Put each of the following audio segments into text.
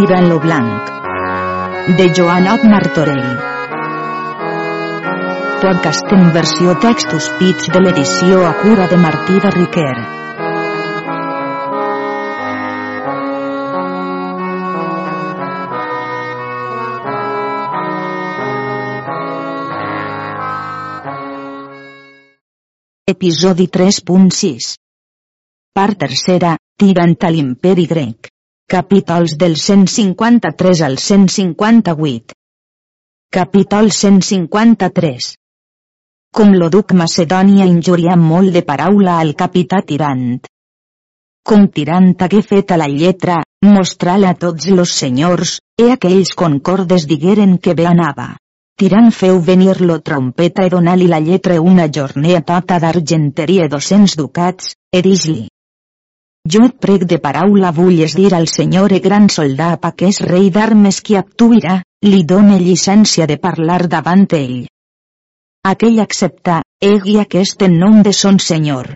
Tira en lo blanc. De Joanot Martorell. Podcast en versió textos pits de l'edició a cura de Martí de Riquer. Episodi 3.6 Part tercera, tirant a l'imperi grec. Capítols del 153 al 158. Capítol 153. Com lo duc Macedònia injuria molt de paraula al capità tirant. Com tirant hagué fet a la lletra, mostrar-la a tots los senyors, e aquells concordes digueren que bé anava. Tirant feu venir lo trompeta e donar-li la lletra una jornea tota d'argenteria dos-cents ducats, e dis-li. Jo et prec de paraula vulles dir al senyor e gran soldà pa que és rei d'armes qui actuirà, li done llicència de parlar davant ell. Aquell accepta, egui aquest en nom de son senyor.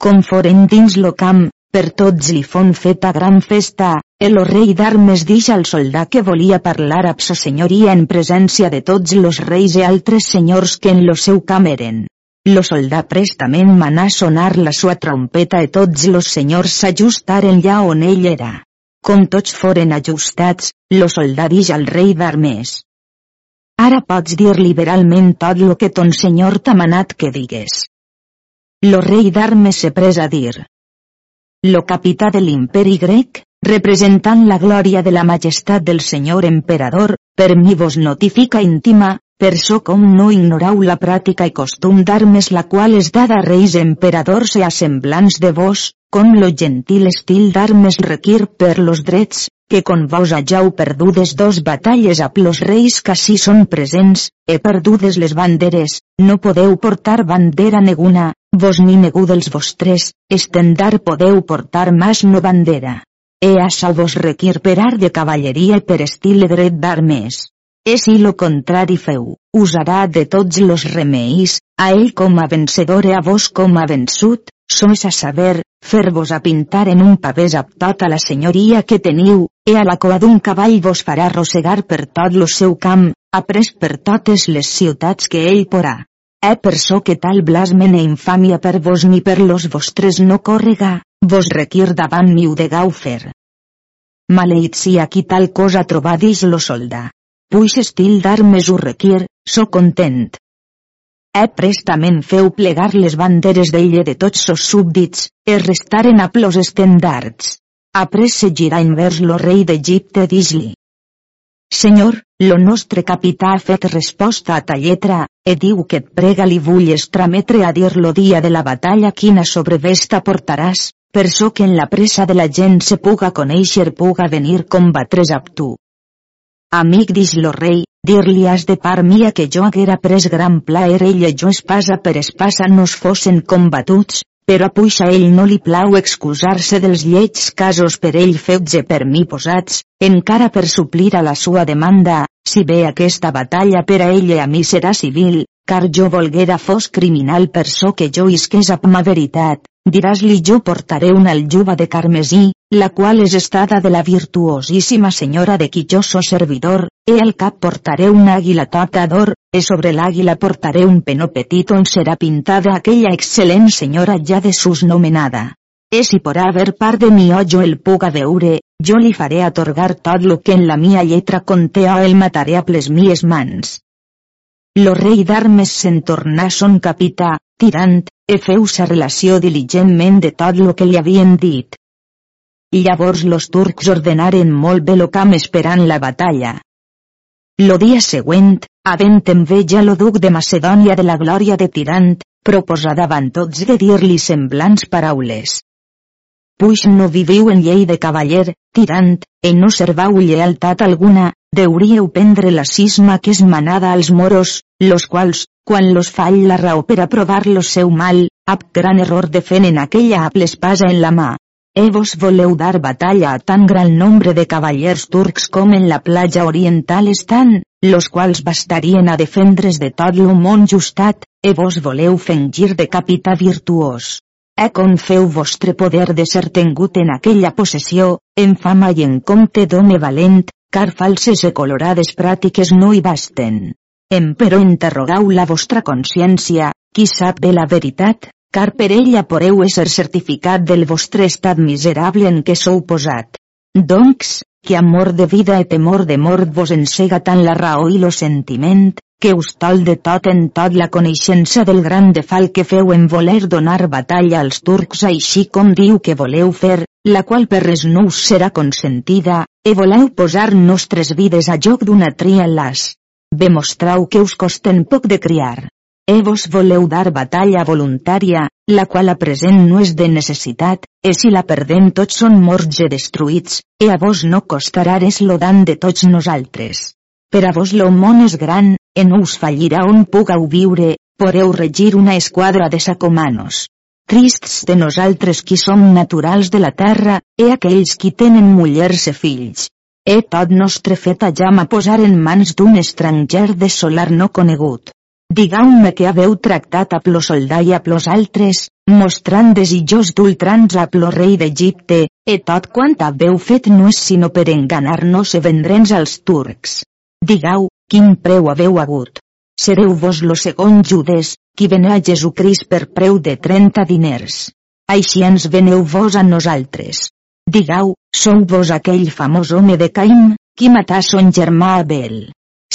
Com foren dins lo camp, per tots li fon feta gran festa, el rei d'armes dix al soldà que volia parlar amb sa senyoria en presència de tots los reis i altres senyors que en lo seu camp eren. Lo soldà prestament manà sonar la sua trompeta i tots los senyors s'ajustaren ja on ell era. Com tots foren ajustats, lo soldà dix al rei d'armes. Ara pots dir liberalment tot lo que ton senyor t'ha manat que digues. Lo rei d'armes se pres a dir. Lo capità de l'imperi grec, representant la glòria de la majestat del senyor emperador, per mi vos notifica íntima, per so com no ignorau la pràctica i costum d'armes la qual és dada a reis emperadors i a semblants de vos, com lo gentil estil d'armes requir per los drets, que con vos hajau perdudes dos batalles a los reis que així són presents, he perdudes les banderes, no podeu portar bandera neguna, vos ni negu dels vostres, estendar podeu portar mas no bandera. E això vos requir per art de cavalleria i per estil dret d'armes. E si lo contrari feu, usarà de tots los remeis, a ell com a vencedor i a vos com a vençut, sois a saber, fer-vos a pintar en un pavès amb tota la senyoria que teniu, e a la coa d'un cavall vos farà arrossegar per tot lo seu camp, après per totes les ciutats que ell porà. E per so que tal blasmen e infàmia per vos ni per los vostres no córrega, vos requir davant mi ho degau fer. Si aquí tal cosa trobadis lo soldà. Puix estil d'armes ho requir, so content. E prestament feu plegar les banderes d'ella de tots sos súbdits, e restaren a plos estendards. Après se girà envers lo rei d'Egipte dis-li. Senyor, lo nostre capità ha fet resposta a ta lletra, e diu que et prega li vulles trametre a dir lo dia de la batalla quina sobrevesta portaràs, per so que en la pressa de la gent se puga conèixer puga venir combatres amb tu. Amic dis lo rei, dir-li has de part mia que jo haguera pres gran plaer ell i jo espasa per espasa nos fossin combatuts, però puixa ell no li plau excusar-se dels lleig casos per ell fets e per mi posats, encara per suplir a la sua demanda, si bé aquesta batalla per a ell i a mi serà civil, car jo volguera fos criminal per so que jo isqués amb ma veritat, diràs-li jo portaré una aljuba de carmesí, la qual és estada de la virtuosíssima senyora de qui jo so servidor, e al cap portaré una àguila tota d'or, e sobre l'àguila portaré un penó petit on serà pintada aquella excel·lent senyora ja de sus nomenada. E si por haver part de mi o jo el puga veure, jo li faré atorgar tot lo que en la mia lletra conté o el mataré a les mies mans. Lo rei d'armes se'n tornà son capità, tirant, e feu sa relació diligentment de tot lo que li havien dit. Llavors los turcs ordenaren molt bé lo camp esperant la batalla. Lo dia següent, havent enveja lo duc de Macedònia de la glòria de Tirant, proposà davant tots de dir-li semblants paraules. Puix no viviu en llei de cavaller, Tirant, e no servau llealtat alguna, deuríeu prendre la cisma que és manada als moros, los quals, quan los fall la raó per a provar lo seu mal, ab gran error defenen aquella amb l'espasa en la mà. E vos voleu dar batalla a tan gran nombre de cavallers turcs com en la platja oriental estan, los quals bastarien a defendre's de tot lo món justat, e vos voleu fengir de capità virtuós. E confeu vostre poder de ser tengut en aquella possessió, en fama i en compte d'home valent, car falses e colorades pràctiques no hi basten. Em però interrogau la vostra consciència, qui sap bé la veritat, car per ella poreu ésser certificat del vostre estat miserable en què sou posat. Doncs, que amor de vida e temor de mort vos ensega tant la raó i lo sentiment, que us tol de tot en tot la coneixença del gran defal que feu en voler donar batalla als turcs així com diu que voleu fer, la qual per res no us serà consentida, e voleu posar nostres vides a joc d'una tria las. Demostrau que us costen poc de criar. E vos voleu dar batalla voluntària, la qual a present no és de necessitat, e si la perdem tots són morts e destruïts, e a vos no costarà res lo dan de tots nosaltres. Per a vos lo món és gran, e no us fallirà on pugueu viure, poreu regir una esquadra de sacomanos. Trists de nosaltres qui som naturals de la terra, e aquells qui tenen mullers e fills. E tot nostre fet a posar en mans d'un estranger de solar no conegut. Digau-me que haveu tractat a plo soldà i a plos altres, mostrant desitjós d'ultrans a plo rei d'Egipte, e tot quant haveu fet no és sinó per enganar-nos e vendre'ns als turcs. Digau, quin preu haveu hagut. Sereu vos lo segon Judes, qui venè a Jesucrist per preu de 30 diners. Així ens veneu vos a nosaltres. Digau, sou vos aquell famós home de Caim, qui matà son germà Abel.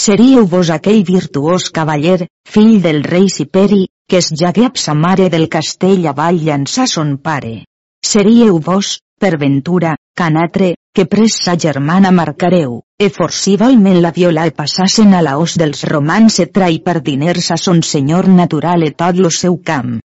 Seríeu vos aquell virtuós cavaller, fill del rei Siperi, que es jagué a sa mare del castell avall llançar son pare. Seríeu vos, per ventura, canatre, que pres sa germana marcareu, e forcivalment la viola e passassen a la os dels romans e trai per diners a son senyor natural e tot lo seu camp.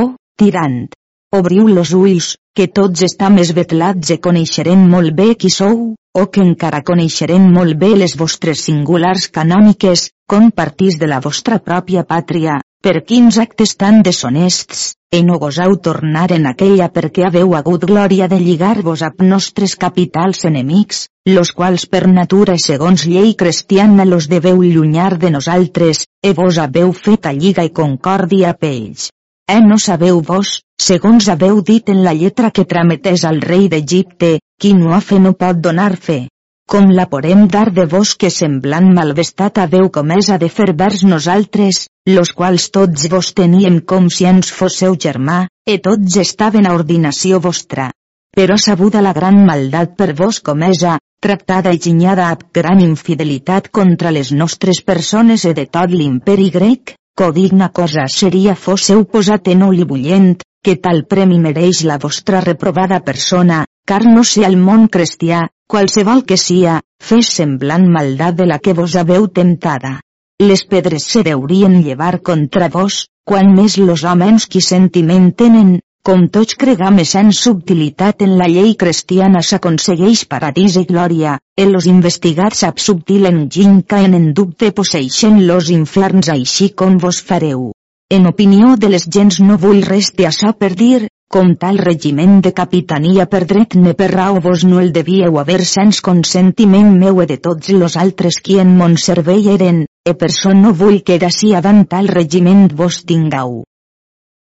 Oh, tirant! Obriu los ulls, que tots estam esvetlats e coneixerem molt bé qui sou, o que encara coneixerem molt bé les vostres singulars canòniques, com partís de la vostra pròpia pàtria, per quins actes tan deshonests, e no gosau tornar en aquella perquè haveu hagut glòria de lligar-vos amb nostres capitals enemics, los quals per natura i segons llei cristiana los deveu llunyar de nosaltres, e vos haveu fet a lliga i concòrdia a ells. E no sabeu vos, segons haveu dit en la lletra que trametés al rei d'Egipte, qui no ha fe no pot donar fe com la podem dar de vos que semblant malvestat haveu comesa de fer vers nosaltres, los quals tots vos teníem com si ens fosseu germà, e tots estaven a ordinació vostra. Però sabuda la gran maldat per vos comesa, tractada i ginyada amb gran infidelitat contra les nostres persones e de tot l'imperi grec, codigna cosa seria fosseu posat en oli bullent, que tal premi mereix la vostra reprovada persona, car no sé al món cristià, qualsevol que sia, fes semblant maldat de la que vos haveu temptada. Les pedres se deurien llevar contra vos, quan més los homes qui sentiment tenen, com tots cregam en subtilitat en la llei cristiana s'aconsegueix paradís i glòria, en los investigats ab subtil enginy caen en dubte posseixen los inferns així com vos fareu. En opinió de les gens no vull res de açò per dir, com tal regiment de capitania per dret ne per raó vos no el devíeu haver sens consentiment meu e de tots los altres qui en mon servei eren, e per so no vull que d'ací avant tal regiment vos tingau.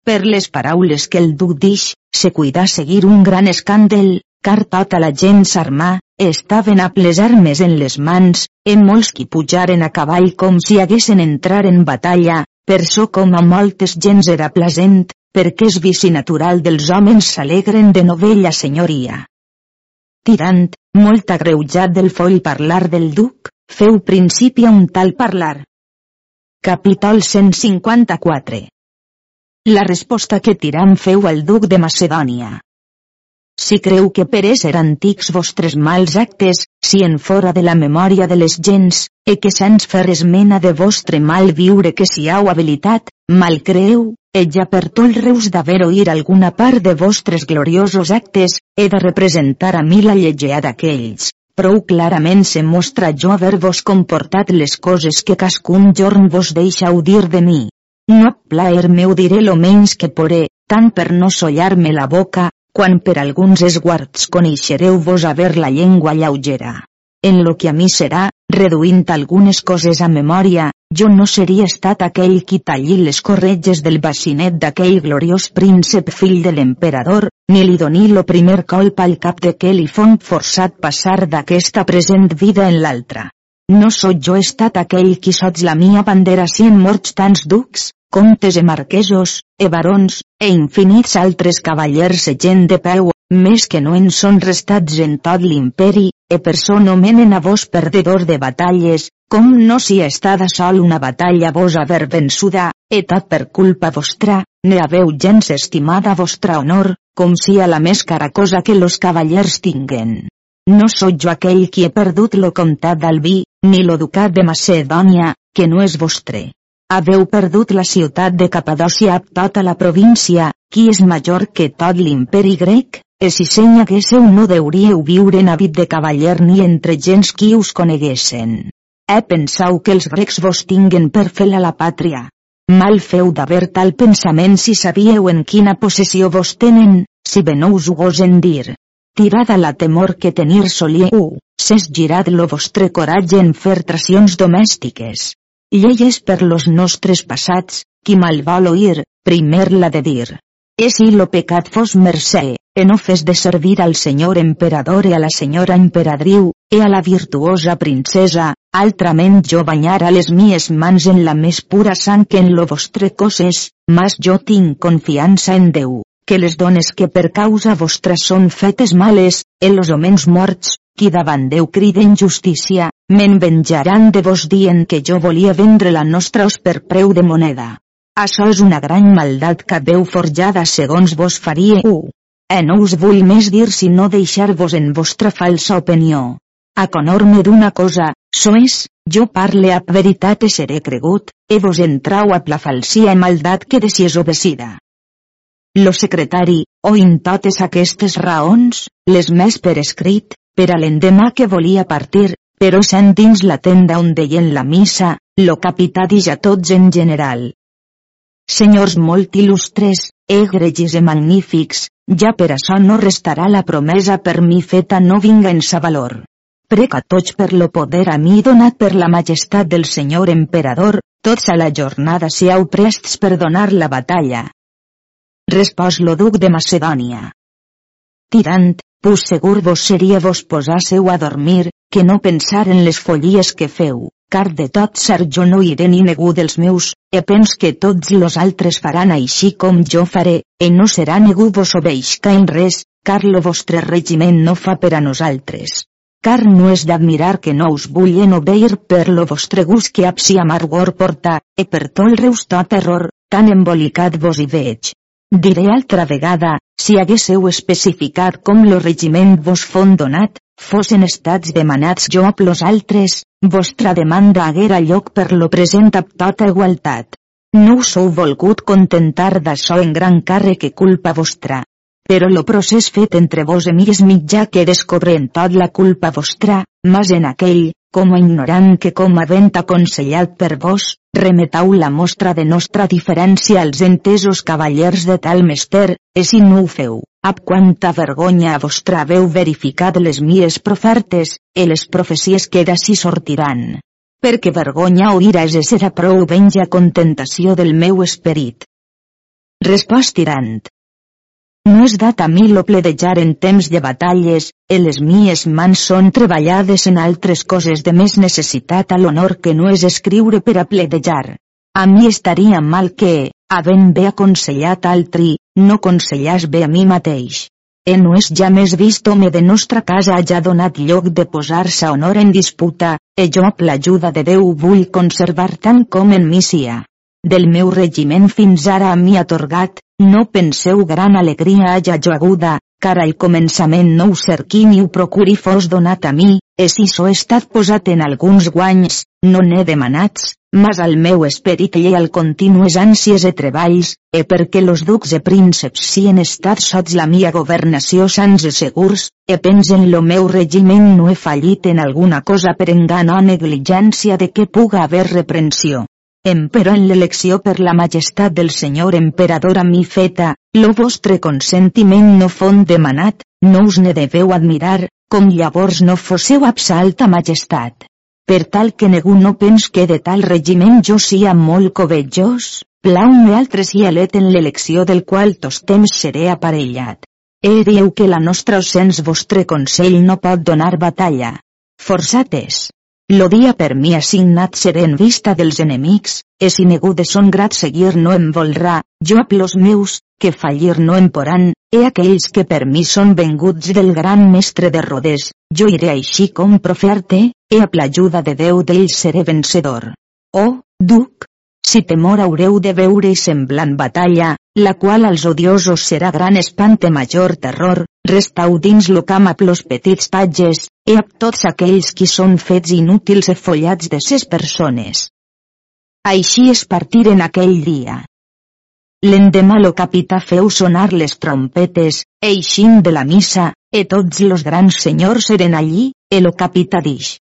Per les paraules que el duc dix, se cuidà seguir un gran escàndel, car tota la gent s'armà, estaven a ple armes en les mans, en molts qui pujaren a cavall com si haguessin entrar en batalla, per so com a moltes gens era plasent, perquè és vici natural dels homes s'alegren de novella senyoria. Tirant, molt agreujat del foll parlar del duc, feu principi a un tal parlar. Capítol 154 La resposta que Tirant feu al duc de Macedònia. Si creu que per ésser antics vostres mals actes, si en fora de la memòria de les gens, e que sens fer esmena de vostre mal viure que si hau habilitat, mal creu, ja per tot reus d'haver oir alguna part de vostres gloriosos actes, he de representar a mi la llegea d'aquells. Prou clarament se mostra jo haver-vos comportat les coses que cascun jorn vos deixau dir de mi. No plaer meu diré lo menys que poré, tant per no sollar-me la boca, quan per alguns esguards coneixereu vos haver la llengua lleugera. En lo que a mi serà, reduint algunes coses a memòria, jo no seria estat aquell qui talli les corretges del bacinet d'aquell gloriós príncep fill de l'emperador, ni li doni lo primer colp al cap de que li fon forçat passar d'aquesta present vida en l'altra. No sóc jo estat aquell qui sots la mia bandera si en morts tants ducs, comtes e marquesos, e barons, e infinits altres cavallers e gent de peu, més que no en són restats en tot l'imperi, e per so nomenen a vos perdedor de batalles, com no si estada sol una batalla vos haver vençuda, e tot per culpa vostra, ne haveu gens estimada vostra honor, com si a la més cara cosa que los cavallers tinguen. No sóc jo aquell qui he perdut lo comtat d'Albí, ni lo ducat de Macedònia, que no és vostre. Haveu perdut la ciutat de Capadòcia a tota la província, qui és major que tot l'imperi grec, e si senya que seu no deuríeu viure en hàbit de cavaller ni entre gens qui us coneguessen. Eh pensau que els grecs vos tinguen per fer a la pàtria. Mal feu d'haver tal pensament si sabíeu en quina possessió vos tenen, si bé no us ho gosen dir. Tirad a la temor que tenir solíeu, ses girat lo vostre coratge en fer tracions domèstiques. Lleies per los nostres passats, qui mal vol oir, primer la de dir. E si lo pecat fos mercè, e no fes de servir al senyor emperador e a la senyora emperadriu, e a la virtuosa princesa, altrament jo banyara les mies mans en la més pura sang que en lo vostre coses, mas jo tinc confiança en Déu, que les dones que per causa vostra són fetes males, e los homens morts, qui davant Déu criden justícia, me'n venjaran de vos dient que jo volia vendre la nostra os per preu de moneda. Això és una gran maldat que veu forjada segons vos faríeu. E no us vull més dir si no deixar-vos en vostra falsa opinió. A conor-me d'una cosa, sois, jo parle a veritat e seré cregut, e vos entrau a la falsia e maldat que de si és obesida. Lo secretari, oint totes aquestes raons, les més per escrit, per a l'endemà que volia partir, però sent dins la tenda on deien la missa, lo capità dix a tots en general. Senyors molt il·lustres, egregis e magnífics, ja per això no restarà la promesa per mi feta no vinga en sa valor. Preca tots per lo poder a mi donat per la majestat del senyor emperador, tots a la jornada siau prests per donar la batalla. Respòs lo duc de Macedònia. Tirant, pus segur vos seria vos posasseu a dormir, que no pensar en les follies que feu car de tot ser jo no iré ni negu dels meus, e pens que tots los altres faran així com jo faré, e no serà negu vos obeixca en res, car lo vostre regiment no fa per a nosaltres. Car no és d'admirar que no us vullen obeir per lo vostre gust que absi amargor porta, e per tolreus tot error, tan embolicat vos hi veig. Diré altra vegada, si haguésseu especificat com lo regiment vos fon donat, fossin estats demanats jo a plos altres, vostra demanda haguera lloc per lo present amb tota igualtat. No us heu volgut contentar d'això en gran càrrec que culpa vostra. Però lo procés fet entre vos i mi és mitjà que descobren tot la culpa vostra, mas en aquell, com a ignorant que com havent aconsellat per vos, remetau la mostra de nostra diferència als entesos cavallers de tal mester, e si no ho feu, ab quanta vergonya a vostra haveu verificat les mies profertes, e les profecies que d'ací sortiran. Perquè vergonya o ira és ser a prou venja contentació del meu esperit. Respost tirant. No és dat a mi lo pledejar en temps de batalles, e les mies mans són treballades en altres coses de més necessitat a l'honor que no és escriure per a pledejar. A mi estaria mal que, havent bé aconsellat altri, no consellàs bé a mi mateix. E no és ja més vist home de nostra casa hagi donat lloc de posar-se honor en disputa, e jo l'ajuda de Déu vull conservar tant com en mi sia del meu regiment fins ara a mi atorgat, no penseu gran alegria haja jo aguda, car al començament no ho cerqui ni ho procuri fos donat a mi, e si so estat posat en alguns guanys, no n'he demanats, mas al meu esperit i al continues ànsies e treballs, e perquè los ducs e prínceps si en estat sots la mia governació sans e segurs, e pensen lo meu regiment no he fallit en alguna cosa per engan o negligència de què puga haver reprensió però en l'elecció per la majestat del senyor emperador a mi feta, lo vostre consentiment no fon demanat, no us ne deveu admirar, com llavors no fosseu absalta majestat. per tal que ningú no pens que de tal regiment jo sia molt covejós, plau-me altres i alet en l'elecció del qual tos temps seré aparellat. E dieu que la nostra sens vostre consell no pot donar batalla. Forçat és. Lo dia per mi assignat seré en vista dels enemics, e si ningú de son grat seguir no em volrà, jo a plos meus, que fallir no em poran, e aquells que per mi són venguts del gran mestre de Rodes, jo iré així com proferte, e a l'ajuda de Déu d'ells seré vencedor. Oh, duc, si temor haureu de veure i semblant batalla, la qual als odiosos serà gran espante major terror, restau dins lo camp a plos petits patges, e a tots aquells qui són fets inútils e follats de ses persones. Així es partiren aquell dia. L'endemà lo capità feu sonar les trompetes, eixint de la missa, e tots los grans senyors eren allí, e lo capità dix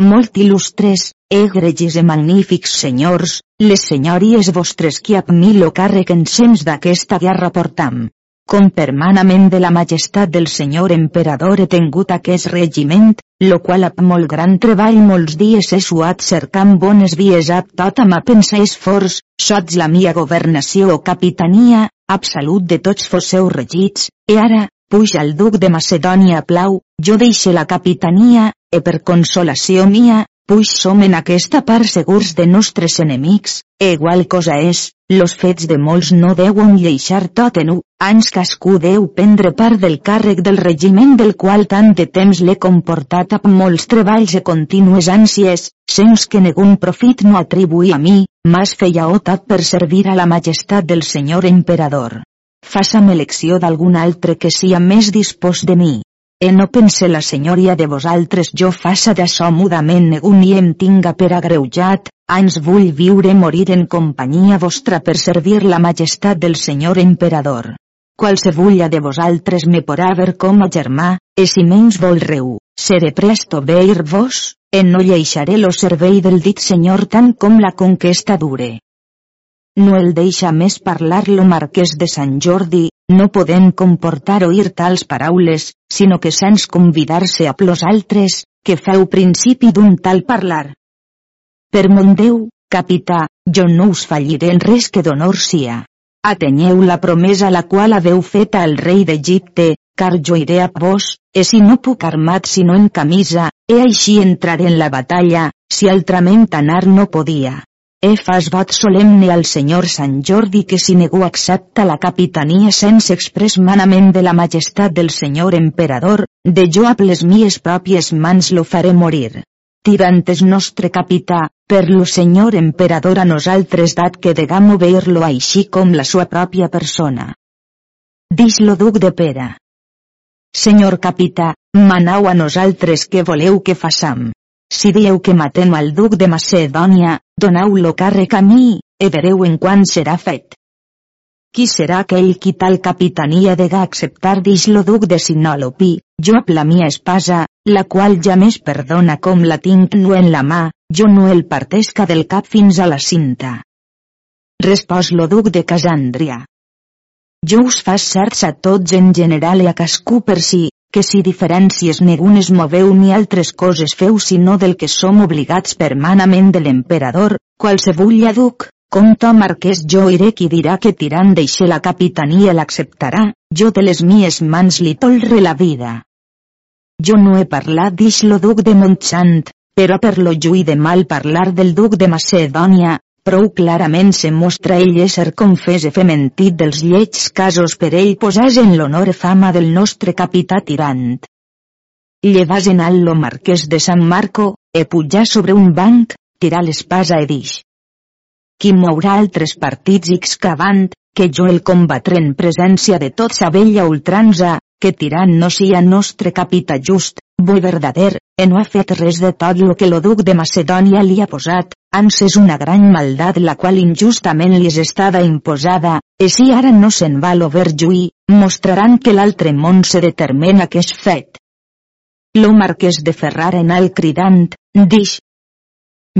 molt il·lustres, egregis e magnífics senyors, les senyories vostres qui ab mi lo càrrec en sens d'aquesta guerra portam. Com permanament de la majestat del senyor emperador he tingut aquest regiment, lo qual ab molt gran treball molts dies he suat cercant bones vies ab tot amb a pensar esforç, sots la mia governació o capitania, absolut de tots fosseu regits, e ara, puja el duc de Macedònia plau, jo deixe la capitania, e per consolació mia, puix som en aquesta part segurs de nostres enemics, e igual cosa és, los fets de molts no deuen lleixar tot en u, ans cascú deu prendre part del càrrec del regiment del qual tant de temps l'he comportat amb molts treballs e contínues ànsies, sens que negun profit no atribuï a mi, mas feia tot per servir a la majestat del senyor emperador. Faça'm elecció d'algun altre que sia més dispost de mi. E no pense la senyoria de vosaltres jo faça d'açò mudament negu ni em tinga per agreujat, ans vull viure morir en companyia vostra per servir la majestat del senyor emperador. Qualsevulla de vosaltres me porà ver com a germà, e si menys volreu, seré presto veir vos, en no lleixaré lo servei del dit senyor tant com la conquesta dure. No el deixa més parlar lo marquès de Sant Jordi, no podem comportar oir tals paraules, sinó que sens convidar-se a plos altres, que feu principi d'un tal parlar. Per mon Déu, capità, jo no us falliré en res que d'honor sia. Atenyeu la promesa la qual haveu feta al rei d'Egipte, car jo iré a vos, e si no puc armat sinó en camisa, e així entraré en la batalla, si altrament anar no podia. He fas vot solemne al senyor Sant Jordi que si ningú accepta la capitania sense express manament de la majestat del senyor emperador, de jo a les mies pròpies mans lo faré morir. Tirantes nostre capità, per lo senyor emperador a nosaltres dat que degam obeir-lo així com la sua pròpia persona. Dix lo duc de Pera. Senyor capità, manau a nosaltres que voleu que façam. Si dieu que matem al duc de Macedònia, donau-lo càrrec a mi, e vereu en quan serà fet. Qui serà aquell qui tal capitania dega acceptar dix lo duc de Sinolopi, jo a la mia espasa, la qual ja més perdona com la tinc no en la mà, jo no el partesca del cap fins a la cinta. Respòs lo duc de Casandria. Jo us fas certs a tots en general i a cascú per si, que si diferències negunes moveu ni altres coses feu sinó del que som obligats permanament de l'emperador, qualsevulla duc, com to marquès jo iré qui dirà que tirant d'eixe la capitania l'acceptarà, jo de les mies mans li tolre la vida. Jo no he parlat d'ix lo duc de Montxant, però per lo lluï de mal parlar del duc de Macedònia, prou clarament se mostra ell ésser confés e fementit dels lleig casos per ell posàs en l'honor fama del nostre capità tirant. Llevàs en alt lo marquès de San Marco, e pujar sobre un banc, tirar l'espasa e dix. Qui mourà altres partits excavant, que jo el combatré en presència de tot sa vella ultranza, que tirant no sia nostre capità just, bo verdader, e no ha fet res de tot lo que lo duc de Macedònia li ha posat, ans és una gran maldat la qual injustament li és estada imposada, e si ara no se'n va lo verjuí, mostraran que l'altre món se determina que és fet. Lo marquès de Ferrar en alt cridant, dix.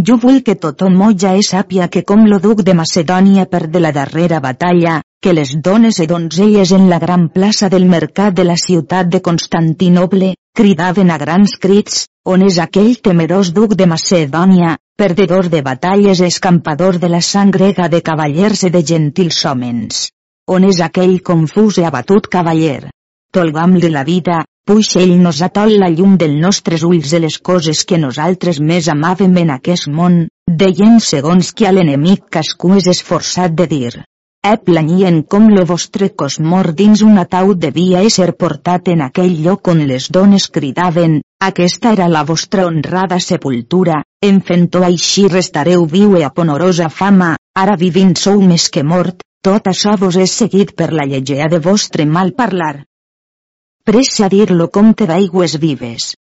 Jo vull que tothom ja e sàpia que com lo duc de Macedònia per de la darrera batalla, que les dones e donzelles en la gran plaça del mercat de la ciutat de Constantinoble, cridaven a grans crits, on és aquell temerós duc de Macedònia, perdedor de batalles escampador de la sang grega de cavallers i de gentils hòmens. On és aquell confús i abatut cavaller? Tolgam-li la vida, puix ell nos atol la llum dels nostres ulls de les coses que nosaltres més amàvem en aquest món, deien segons que a l'enemic cascú és esforçat de dir. E planyien com lo vostre cos mort dins un ataúd devia ésser portat en aquell lloc on les dones cridaven, aquesta era la vostra honrada sepultura, en fent-ho així restareu viu e a ponorosa fama, ara vivint sou més que mort, tot això vos és seguit per la llegea de vostre mal parlar. Pressa dir-lo compte d'aigües vives.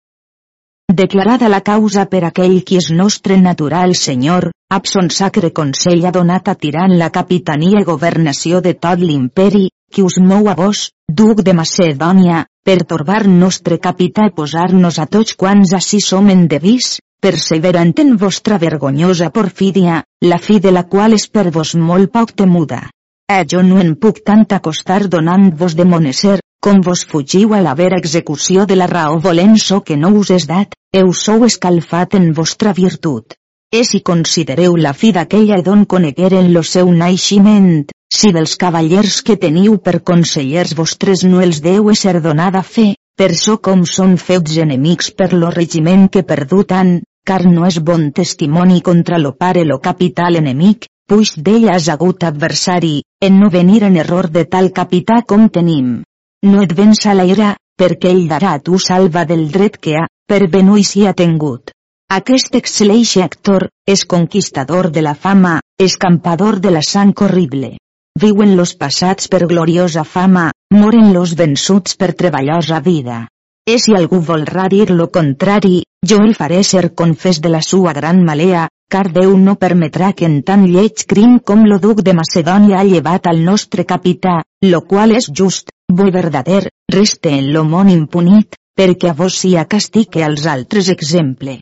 Declarada la causa per aquell qui és nostre natural senyor, Abson Sacre Consell ha donat a tirant la capitania i governació de tot l'imperi, qui us mou a vos, duc de Macedònia, per torbar nostre capità i posar-nos a tots quants així som en devís, perseverant en vostra vergonyosa porfídia, la fi de la qual és per vos molt poc temuda. Eh jo no en puc tant acostar donant-vos de moneser, com vos fugiu a la vera execució de la raó volent-so que no us és dat, heu sou escalfat en vostra virtut. E si considereu la fi d'aquella don conegueren lo seu naixement, si dels cavallers que teniu per consellers vostres no els deu ser donada fe, per so com són fets enemics per lo regiment que perdutan, car no és bon testimoni contra lo pare lo capital enemic, puix d'ell has hagut adversari, en no venir en error de tal capità com tenim. No et vença la ira, perquè ell darà a tu salva del dret que ha, per i si ha tingut. Aquest excel·leix actor, és conquistador de la fama, escampador de la sang horrible. Viuen los passats per gloriosa fama, moren los vençuts per treballosa vida. E si algú volrà dir lo contrari, jo el faré ser confés de la sua gran malea, car Déu no permetrà que en tan lleig crim com lo duc de Macedònia ha llevat al nostre capità, lo qual és just, bo verdader, reste en lo món impunit, perquè a vos sia castique als altres exemple.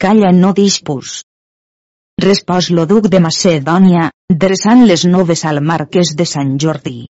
Calla no dispus. Respòs lo duc de Macedònia, dreçant les noves al marquès de Sant Jordi.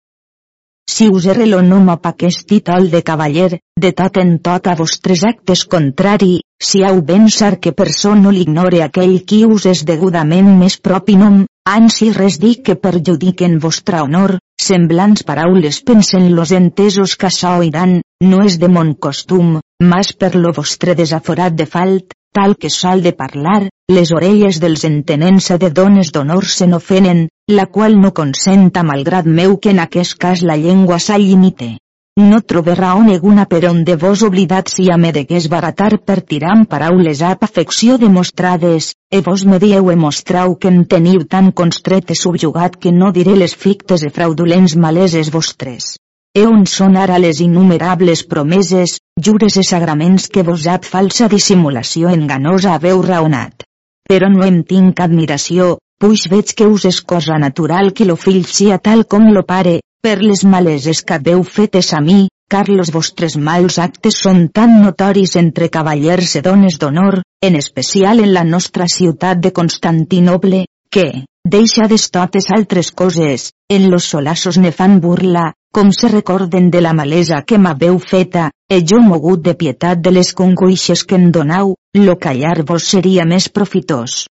Si usere lo nom a aquest títol de cavaller, de tot en tot a vostres actes contrari, si heu pensar que persona no l'ignore aquell qui us és degudament més propi nom, ansi res dic que perjudiquen vostra honor, Semblants paraules pensen los entesos que això oiran, no és de mon costum, mas per lo vostre desaforat de falt, tal que sol de parlar, les orelles dels entenença de dones d'honor se n'ofenen, la qual no consenta malgrat meu que en aquest cas la llengua s'allimite. No trobe raó neguna per on de vos oblidat si a me degués baratar per tirar paraules ap afecció demostrades, e vos me dieu e mostrau que en teniu tan constret e subjugat que no diré les fictes e fraudulents maleses vostres. E on són ara les innumerables promeses, jures e sagraments que vos ap falsa dissimulació enganosa haveu raonat. Però no em tinc admiració, puix veig que us és cosa natural que lo fill sia tal com lo pare, per les maleses que haveu fetes a mi, car los vostres mals actes són tan notoris entre cavallers i dones d'honor, en especial en la nostra ciutat de Constantinoble, que, deixades totes altres coses, en los solassos ne fan burla, com se recorden de la malesa que m'haveu feta, e jo mogut de pietat de les congoixes que em donau, lo callar-vos seria més profitós.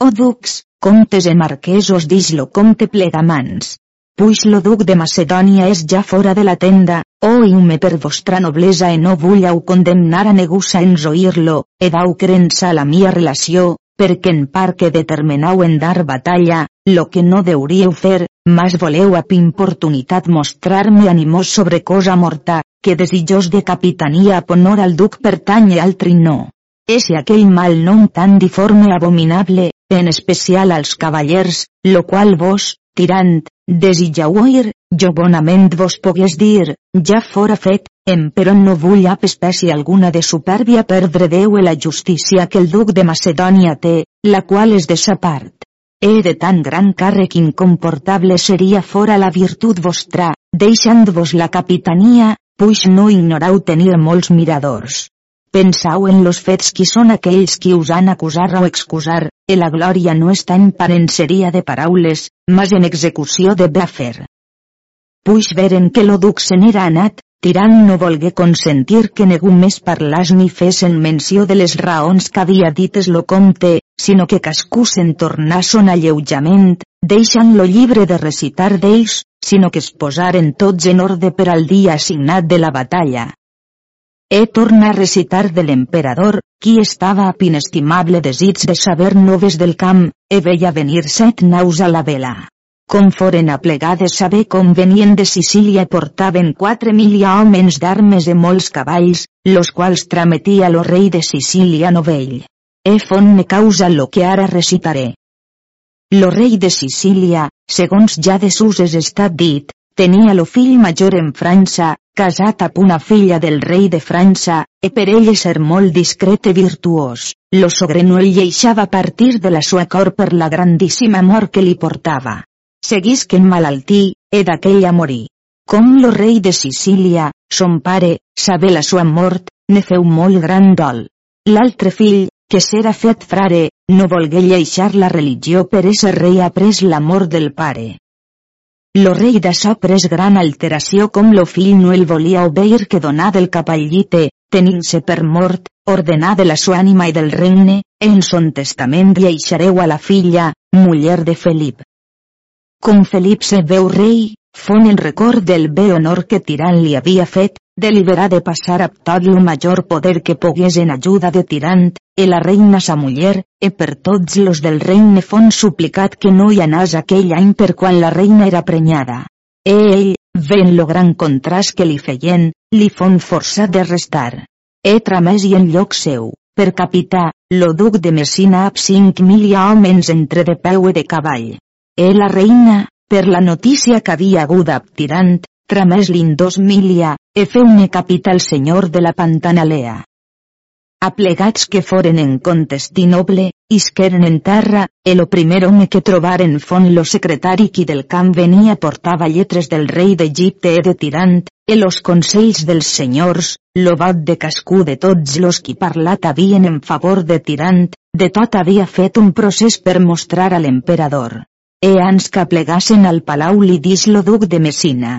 O ducs, comtes e marquesos dix lo comte plegamans, puix lo duc de Macedònia és ja fora de la tenda, oïu-me per vostra noblesa e no vulleu condemnar a negussa en oir-lo, e dau crença a la mia relació, perquè en part que determinau en dar batalla, lo que no deuríeu fer, mas voleu a importunitat mostrar-me animós sobre cosa morta, que desitjós de capitania a honor al duc pertany altri no. Ese aquell mal non tan diforme abominable, en especial als cavallers, lo qual vos, tirant, desitjau oir, jo bonament vos pogués dir, ja fora fet, em però no vull ap espècie alguna de supèrbia perdre Déu e la justícia que el duc de Macedònia té, la qual és de sa part. He de tan gran càrrec incomportable seria fora la virtut vostra, deixant-vos la capitania, puix no ignorau tenir molts miradors. Pensau en los fets qui són aquells qui us han acusar o excusar, e la glòria no està en parenceria de paraules, mas en execució de fer. Puix veren que lo duc se n'era anat, Tirant no volgué consentir que ningú més parlàs ni fesen menció de les raons que havia dites lo comte, sinó que cascú se'n tornà son alleujament, deixant lo llibre de recitar d'ells, sinó que es posaren tots en ordre per al dia assignat de la batalla. E torna a recitar de l'emperador, qui estava a inestimable desig de saber noves del camp, e veia venir set naus a la vela com foren aplegades saber com venien de Sicília portaven quatre mil homes d'armes i molts cavalls, los quals trametia lo rei de Sicília novell. E fon me causa lo que ara recitaré. Lo rei de Sicília, segons ja de suses estat dit, tenia lo fill major en França, casat amb una filla del rei de França, e per ell ser molt discret i virtuós, lo sogre no el lleixava partir de la sua cor per la grandíssima mort que li portava seguisc en malaltí, e d'aquella morí. Com lo rei de Sicília, son pare, saber la sua mort, ne feu molt gran dol. L'altre fill, que s'era fet frare, no volgué lleixar la religió per ésser rei après la mort del pare. Lo rei d'açò pres gran alteració com lo fill no el volia obeir que donà del cap al llite, tenint-se per mort, ordenà de la sua ànima i del regne, en son testament lleixareu a la filla, muller de Felip. Com Felip se veu rei, fon en record del bé honor que Tirant li havia fet, deliberar de passar a tot el major poder que pogués en ajuda de Tirant, e la reina sa muller, e per tots los del regne fon suplicat que no hi anàs aquell any per quan la reina era prenyada. E ell, ven lo gran contrast que li feien, li fon forçat de restar. E tramès i en lloc seu, per capità, lo duc de Messina amb cinc mil homes entre de peu i de cavall. E la reina, per la notícia que havia hagut Tirant, tramès l'Indos Milia, e feu-ne capital senyor de la Pantanalea. Aplegats que foren en Contestinoble, isqueren en terra, e lo primer home que trobaren fon lo secretari qui del camp venia portava lletres del rei d'Egipte e de Tirant, e los consells dels senyors, lo vot de cascú de tots los qui parlat havien en favor de Tirant, de tot havia fet un procés per mostrar a l'emperador e ans que plegassen al palau li dis lo duc de Messina.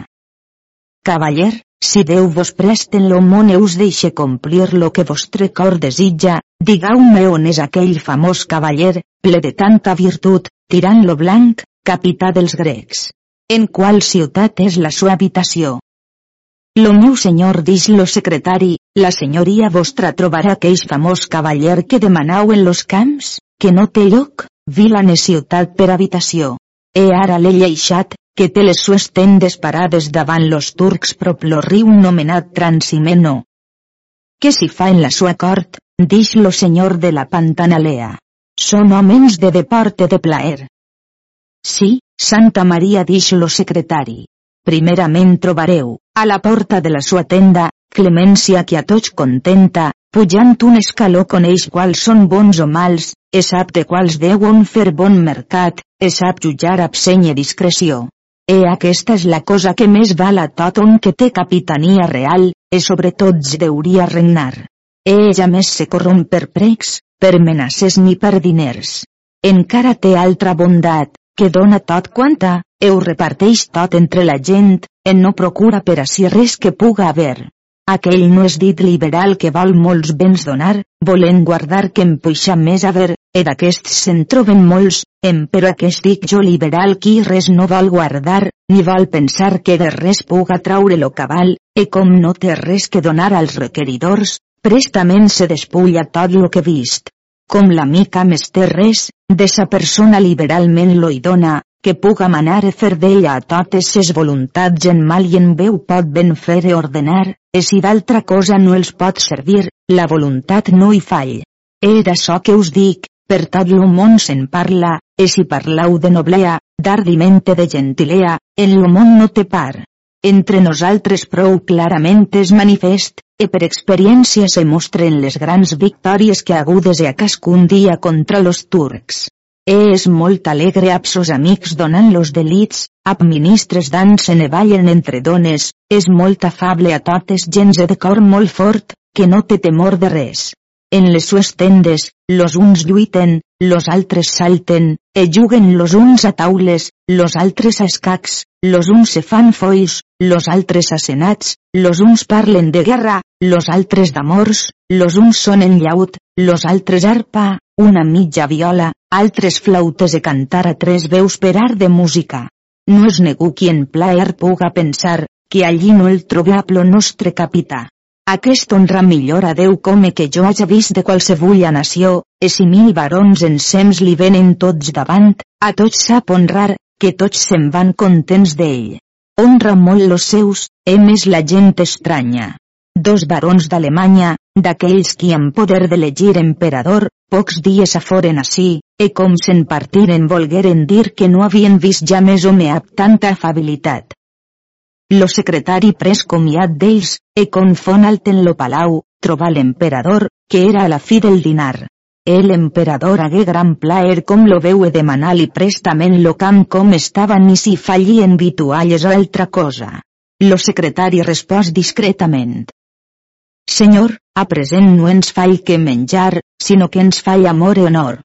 Cavaller, si Déu vos presten lo món us deixe complir lo que vostre cor desitja, digau-me on és aquell famós cavaller, ple de tanta virtut, tirant lo blanc, capità dels grecs. En qual ciutat és la sua habitació? Lo meu senyor dix lo secretari, la senyoria vostra trobarà aquell famós cavaller que demanau en los camps, que no té lloc, vila ne ciutat per habitació. E ara l'he lleixat, que té les sues tendes parades davant los turcs prop lo riu nomenat Transimeno. Què s'hi fa en la sua cort, dix lo senyor de la Pantanalea. Són homes de deporte de plaer. Sí, Santa Maria dix lo secretari. Primerament trobareu, a la porta de la sua tenda, Clemència que a tots contenta, pujant un escaló coneix quals són bons o mals, e sap de quals deuen fer bon mercat, e sap jutjar amb seny i discreció. E aquesta és la cosa que més val a tot on que té capitania real, e sobre tots deuria regnar. E ella més se corromp per precs, per menaces ni per diners. Encara té altra bondat, que dona tot quanta, e ho reparteix tot entre la gent, en no procura per a si res que puga haver. Aquell no és dit liberal que vol molts béns donar, volent guardar que em puixa més haver, e d'aquests se'n troben molts, em aquest dic jo liberal qui res no vol guardar, ni vol pensar que de res puga traure lo cabal, e com no té res que donar als requeridors, prestament se despulla tot lo que vist. Com l'amica més té res, de sa persona liberalment lo hi dona, que puga manar e fer d'ella a totes ses voluntats en mal i en veu pot ben fer e ordenar, e si d'altra cosa no els pot servir, la voluntat no hi fall. E d'açò que us dic, per tot lo món se'n parla, e si parlau de noblea, d'ardimente de gentilea, en lo món no té par. Entre nosaltres prou clarament és manifest, e per experiència se mostren les grans victòries que agudes e a cascun dia contra los turcs. És molt alegre amb sos amics donant los delits, amb ministres dansen e ballen entre dones, és molt afable a totes gens de cor molt fort, que no té temor de res. En les sues tendes, los uns lluiten, los altres salten, e juguen los uns a taules, los altres a escacs, los uns se fan fois, los altres a senats, los uns parlen de guerra, los altres d'amors, los uns són en llaut, los altres arpa, una mitja viola, altres flautes de cantar a tres veus per art de música. No es negu qui en plaer puga pensar, que allí no el trobable nostre capità. Aquest honra millor a Déu come que jo haja vist de qualsevulla nació, e si mil barons ensems li venen tots davant, a tots sap honrar, que tots se'n van contents d'ell. Honra molt los seus, em és la gent estranya. Dos barons d'Alemanya, d'aquells qui amb poder d'elegir emperador, pocs dies aforen ací, e com se'n partiren volgueren dir que no havien vist ja més home amb tanta afabilitat. Lo secretari pres comiat d'ells, e confon alt en lo palau, trobar l'emperador, que era a la fi del dinar. El emperador hagué gran plaer com lo veu e demanar-li prestament lo camp com estava ni si fallien vitualles o altra cosa. Lo secretari respòs discretament. Senyor, a present no ens fall que menjar, sinó que ens fall amor e honor.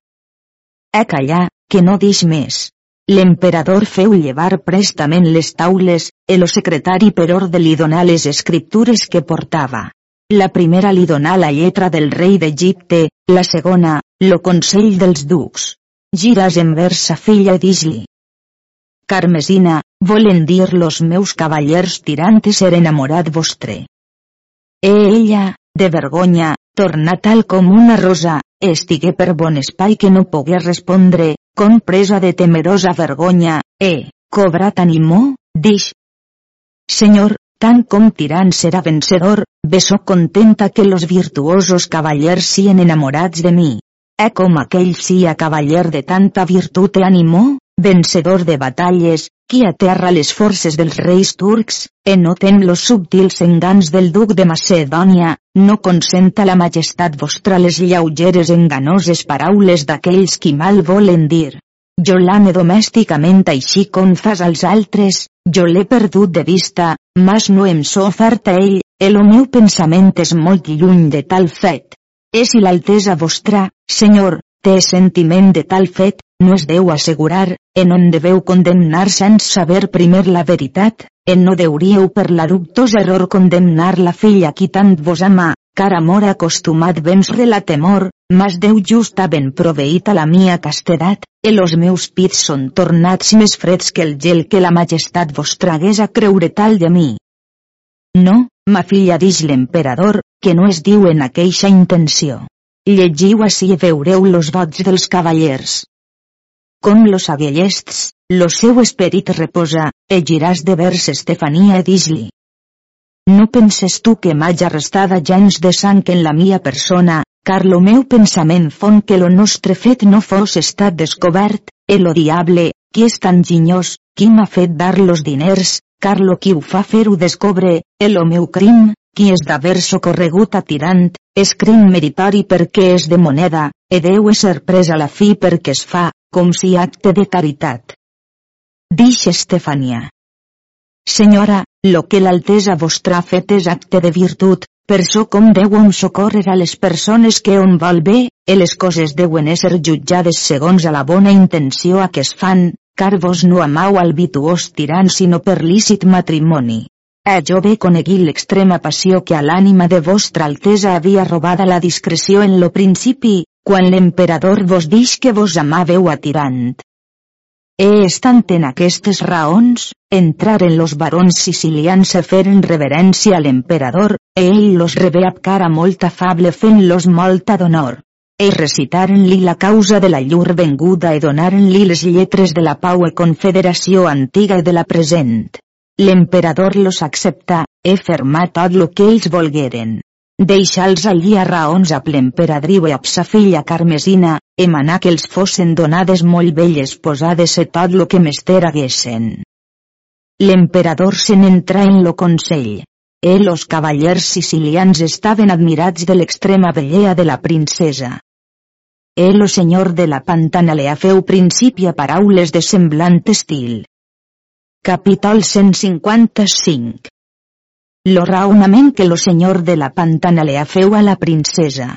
E callar, que no dix més. L'emperador feu llevar prestament les taules, el secretari per ordre li donà les escriptures que portava. La primera li donà la lletra del rei d'Egipte, la segona, lo consell dels ducs. Giras envers sa filla d'Isli. Carmesina, volen dir los meus cavallers tirantes ser enamorat vostre. E ella, de vergonya, torna tal com una rosa, estigué per bon espai que no pogué respondre, com presa de temerosa vergonya, e, cobrat animó, dix. Senyor, tant com tirant serà vencedor, beso contenta que los virtuosos cavallers sien enamorats de mi. E com aquell sia cavaller de tanta virtut e animó, vencedor de batalles, qui aterra les forces dels reis turcs, e no ten los subtils engans del duc de Macedònia, no consenta la majestat vostra les lleugeres enganoses paraules d'aquells qui mal volen dir. Jo l'ame domèsticament així com fas als altres, jo l'he perdut de vista, mas no em so ofert a ell, el meu pensament és molt lluny de tal fet. És si l'altesa vostra, senyor, té sentiment de tal fet, no es deu assegurar, en on deveu condemnar sense saber primer la veritat, en no deuríeu per la dubtós error condemnar la filla qui tant vos ama, car amor acostumat vensre la temor, mas Déu just ha ben proveït a la mia castedat, e los meus pits són tornats més freds que el gel que la majestat vos tragués a creure tal de mi. No, ma filla dix l'emperador, que no es diu en aqueixa intenció. Llegiu així i veureu los vots dels cavallers com los aguellests, lo seu esperit reposa, e giràs de vers Estefania dis-li. No penses tu que m'haig arrestada gens de sang en la mia persona, car lo meu pensament fon que lo nostre fet no fos estat descobert, e lo diable, qui és tan ginyós, qui m'ha fet dar los diners, car lo qui ho fa fer-ho descobre, e lo meu crim, qui és d'haver socorregut a tirant, és crim meritori perquè és de moneda, e deu ser pres a la fi perquè es fa, com si acte de caritat. Dix Estefania. Senyora, lo que l'altesa vostra ha fet és acte de virtut, per so com deuen socórrer a les persones que on vol bé, e les coses deuen ésser jutjades segons a la bona intenció a que es fan, car vos no amau al vituós tirant sinó per lícit matrimoni. Eh jo bé coneguí l'extrema passió que a l'ànima de vostra altesa havia robada la discreció en lo principi, quan l'emperador vos dix que vos amàveu a tirant. E estant en aquestes raons, entraren los barons sicilians a feren reverència a l'emperador, e ell los rebé amb cara molt afable fent-los molta d'honor. E recitaren-li la causa de la llur venguda e donaren-li les lletres de la pau e confederació antiga i de la present. L'emperador los accepta, e ferma tot lo que ells volgueren. Deixa'ls allí a raons a l'emperadriu i a sa filla Carmesina, emanar que els fossin donades molt belles posades e tot lo que mester haguessen. L'emperador se n'entra en lo consell. E los cavallers sicilians estaven admirats de l'extrema bellea de la princesa. E lo senyor de la Pantanalea feu principi a paraules de semblant estil. Capítol 155 lo raonament que lo senyor de la pantana le afeu a la princesa.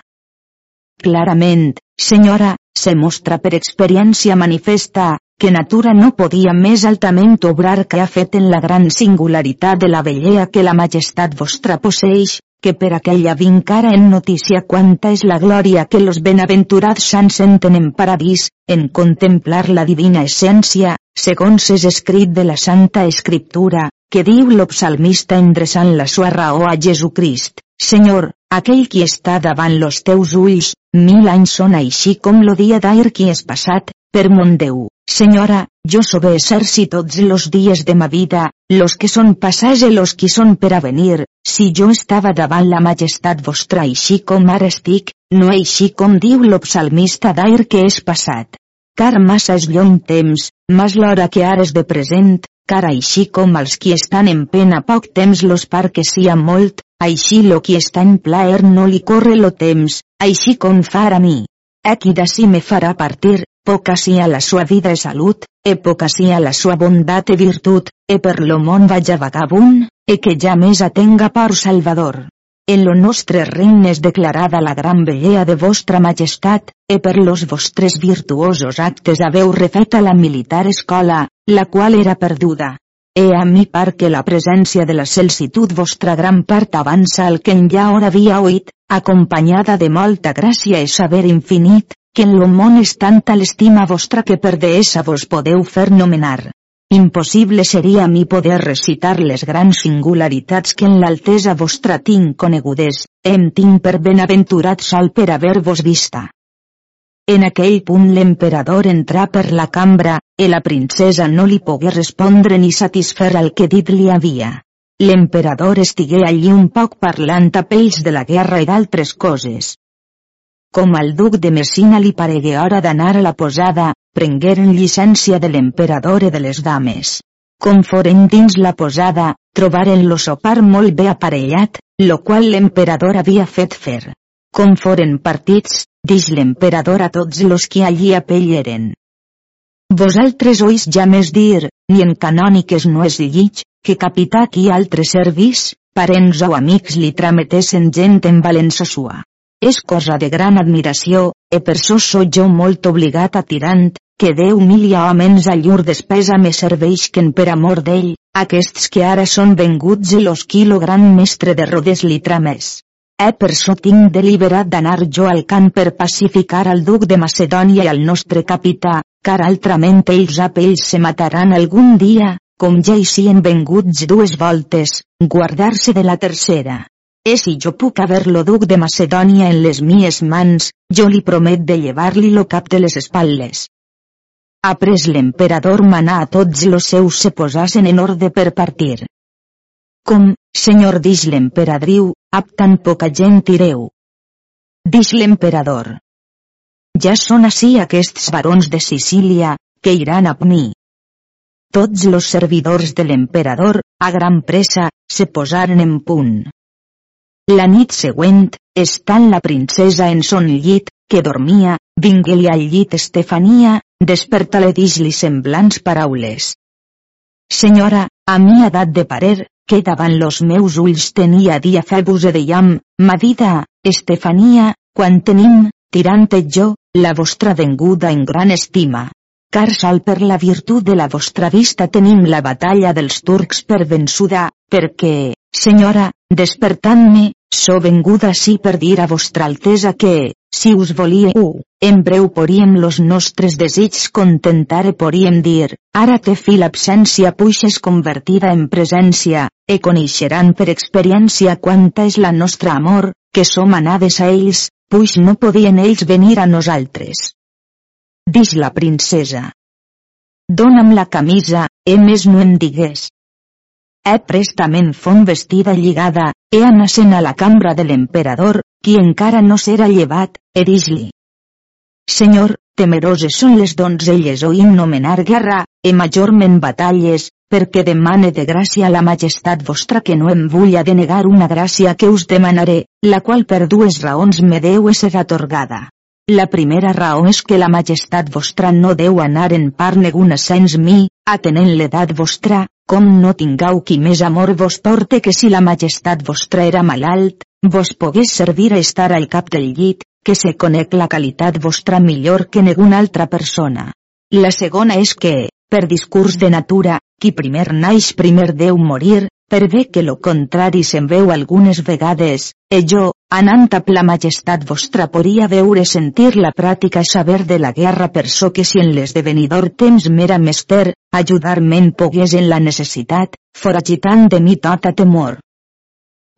Clarament, senyora, se mostra per experiència manifesta, que natura no podia més altament obrar que ha fet en la gran singularitat de la bellea que la majestat vostra posseix, que per aquella vincara en notícia quanta és la glòria que los benaventurats sants senten en paradís, en contemplar la divina essència, segons és escrit de la Santa Escriptura, que diu l'opsalmista endreçant la sua raó a Jesucrist, Senyor, aquell qui està davant los teus ulls, mil anys són així com lo dia d'air qui és passat, per mon Déu, Senyora, jo sobe si tots los dies de ma vida, los que són passats i los que són per a venir, si jo estava davant la majestat vostra així com ara estic, no així com diu l'opsalmista d'air que és passat. Car massa és lluny temps, mas l'hora que ara és de present, car així com els qui estan en pena poc temps los par que sia molt, així lo qui està en plaer no li corre lo temps, així com farà a mi. Aquí d'ací me farà partir, poca sia la sua vida e salut, e poca sia la sua bondat e virtut, e per lo món vaja vagabund, e que ja més atenga por Salvador. En lo nostre regne és declarada la gran bellea de vostra majestat, e per los vostres virtuosos actes haveu refeta la militar escola, la qual era perduda. E a mi par que la presència de la celsitud vostra gran part avança al que en ja hora havia oït, acompanyada de molta gràcia i saber infinit, que en lo món és tanta l'estima vostra que per deessa vos podeu fer nomenar. Impossible seria a mi poder recitar les grans singularitats que en l'altesa vostra tinc conegudes, em tinc per benaventurat sol per haver-vos vista. En aquell punt l'emperador entrà per la cambra, i la princesa no li pogué respondre ni satisfer el que dit li havia. L'emperador estigué allí un poc parlant a pells de la guerra i d'altres coses. Com al duc de Messina li paregué hora d'anar a la posada, prengueren llicència de l'emperador i de les dames. Com foren dins la posada, trobaren lo sopar molt bé aparellat, lo qual l'emperador havia fet fer. Com foren partits, dix l'emperador a tots los que allí apelleren. Vosaltres ois ja més dir, ni en canòniques no és llig, que capità qui altre servis, parents o amics li trametessen gent en valença sua. És cosa de gran admiració, e per so jo molt obligat a tirant, que Déu milia homens a llur despesa me serveixen per amor d'ell, aquests que ara són venguts i los quilo gran mestre de rodes li trames. E per so tinc deliberat d'anar jo al camp per pacificar al duc de Macedònia i al nostre capità, car altrament ells a pells se mataran algun dia, com ja hi sien venguts dues voltes, guardar-se de la tercera. E si jo puc haver-lo duc de Macedònia en les mies mans, jo li promet de llevar-li lo cap de les espatlles. Après l'emperador manà a tots los seus se posasen en ordre per partir. Com, senyor dix l'emperadriu, ap tan poca gent tireu. Dix l'emperador. Ja són ací aquests barons de Sicília, que iran a mi. Tots los servidors de l'emperador, a gran pressa, se posaren en punt. La nit següent, estant la princesa en son llit, que dormia, vingué-li al llit Estefania, desperta-le dix-li semblants paraules. Senyora, a mi dat de parer, que davant los meus ulls tenia dia febus e deiam, ma vida, Estefania, quan tenim, tirant jo, la vostra venguda en gran estima. Car sol per la virtut de la vostra vista tenim la batalla dels turcs per vençuda, perquè, senyora, despertant-me, So venguda així per dir a vostra altesa que, si us volíeu, en breu poríem los nostres desigs contentar e poríem dir, ara te fi l'absència puixes convertida en presència, e coneixeran per experiència quanta és la nostra amor, que som anades a ells, puix no podien ells venir a nosaltres. Dix la princesa. Dóna'm la camisa, e més no em digues, he prestament fon vestida lligada, he anacent a la cambra de l'emperador, qui encara no s'era llevat, erix-li. Senyor, temeroses són les donzelles o nomenar guerra, e majorment batalles, perquè demane de gràcia la majestat vostra que no em vull a denegar una gràcia que us demanaré, la qual per dues raons me deu ser atorgada. La primera raó és que la majestat vostra no deu anar en part neguna sens mi, atenent l'edat vostra, com no tingau qui més amor vos porte que si la majestat vostra era malalt, vos pogués servir a estar al cap del llit, que se conec la qualitat vostra millor que ninguna altra persona. La segona és que, per discurs de natura, qui primer naix primer deu morir, per bé que lo contrari se'n veu algunes vegades, e jo, anant a la majestat vostra podia veure sentir la pràctica saber de la guerra per so que si en l'esdevenidor temps m'era mester, ajudar-me'n pogués en la necessitat, foragitant de mi tota temor.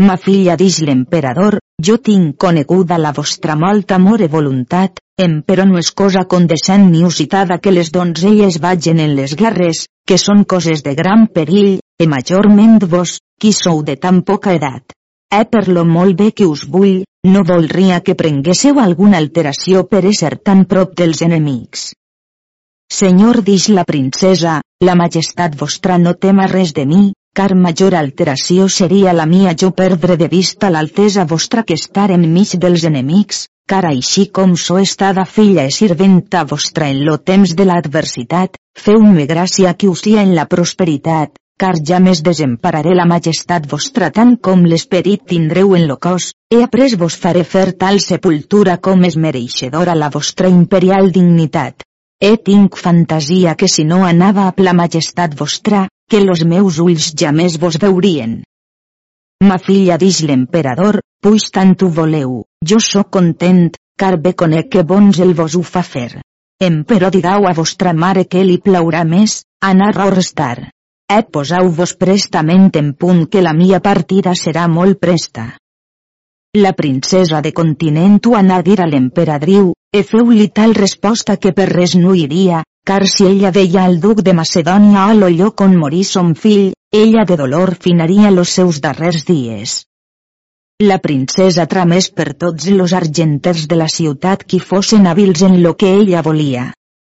Ma filla dix l'emperador, jo tinc coneguda la vostra molt amor e voluntat, em però no és cosa condescent ni usitada que les donzelles vagin en les guerres, que són coses de gran perill, e majorment vos, qui sou de tan poca edat. Eh per lo molt bé que us vull, no voldria que prenguéssiu alguna alteració per ésser tan prop dels enemics. Senyor dix la princesa, la majestat vostra no tema res de mi, car major alteració seria la mia jo perdre de vista l'altesa vostra que estar enmig dels enemics, car així com so estada filla e sirventa vostra en lo temps de l'adversitat, feu-me gràcia que us en la prosperitat, car ja més desempararé la majestat vostra tant com l'esperit tindreu en lo cos, he après vos faré fer tal sepultura com és mereixedora la vostra imperial dignitat. He tinc fantasia que si no anava a la majestat vostra, que los meus ulls ja més vos veurien. Ma filla dix l'emperador, puix tant ho voleu, jo sóc content, car bé conec que bons el vos ho fa fer. Emperò digau a vostra mare que li plaurà més, anar o restar. Eh posau-vos prestament en punt que la mia partida serà molt presta. La princesa de continent ho anà a dir a l'emperadriu, e feu-li tal resposta que per res no iria, car si ella veia al duc de Macedònia a lo lloc on morí son fill, ella de dolor finaria los seus darrers dies. La princesa tramés per tots los argenters de la ciutat qui fossin hàbils en lo que ella volia.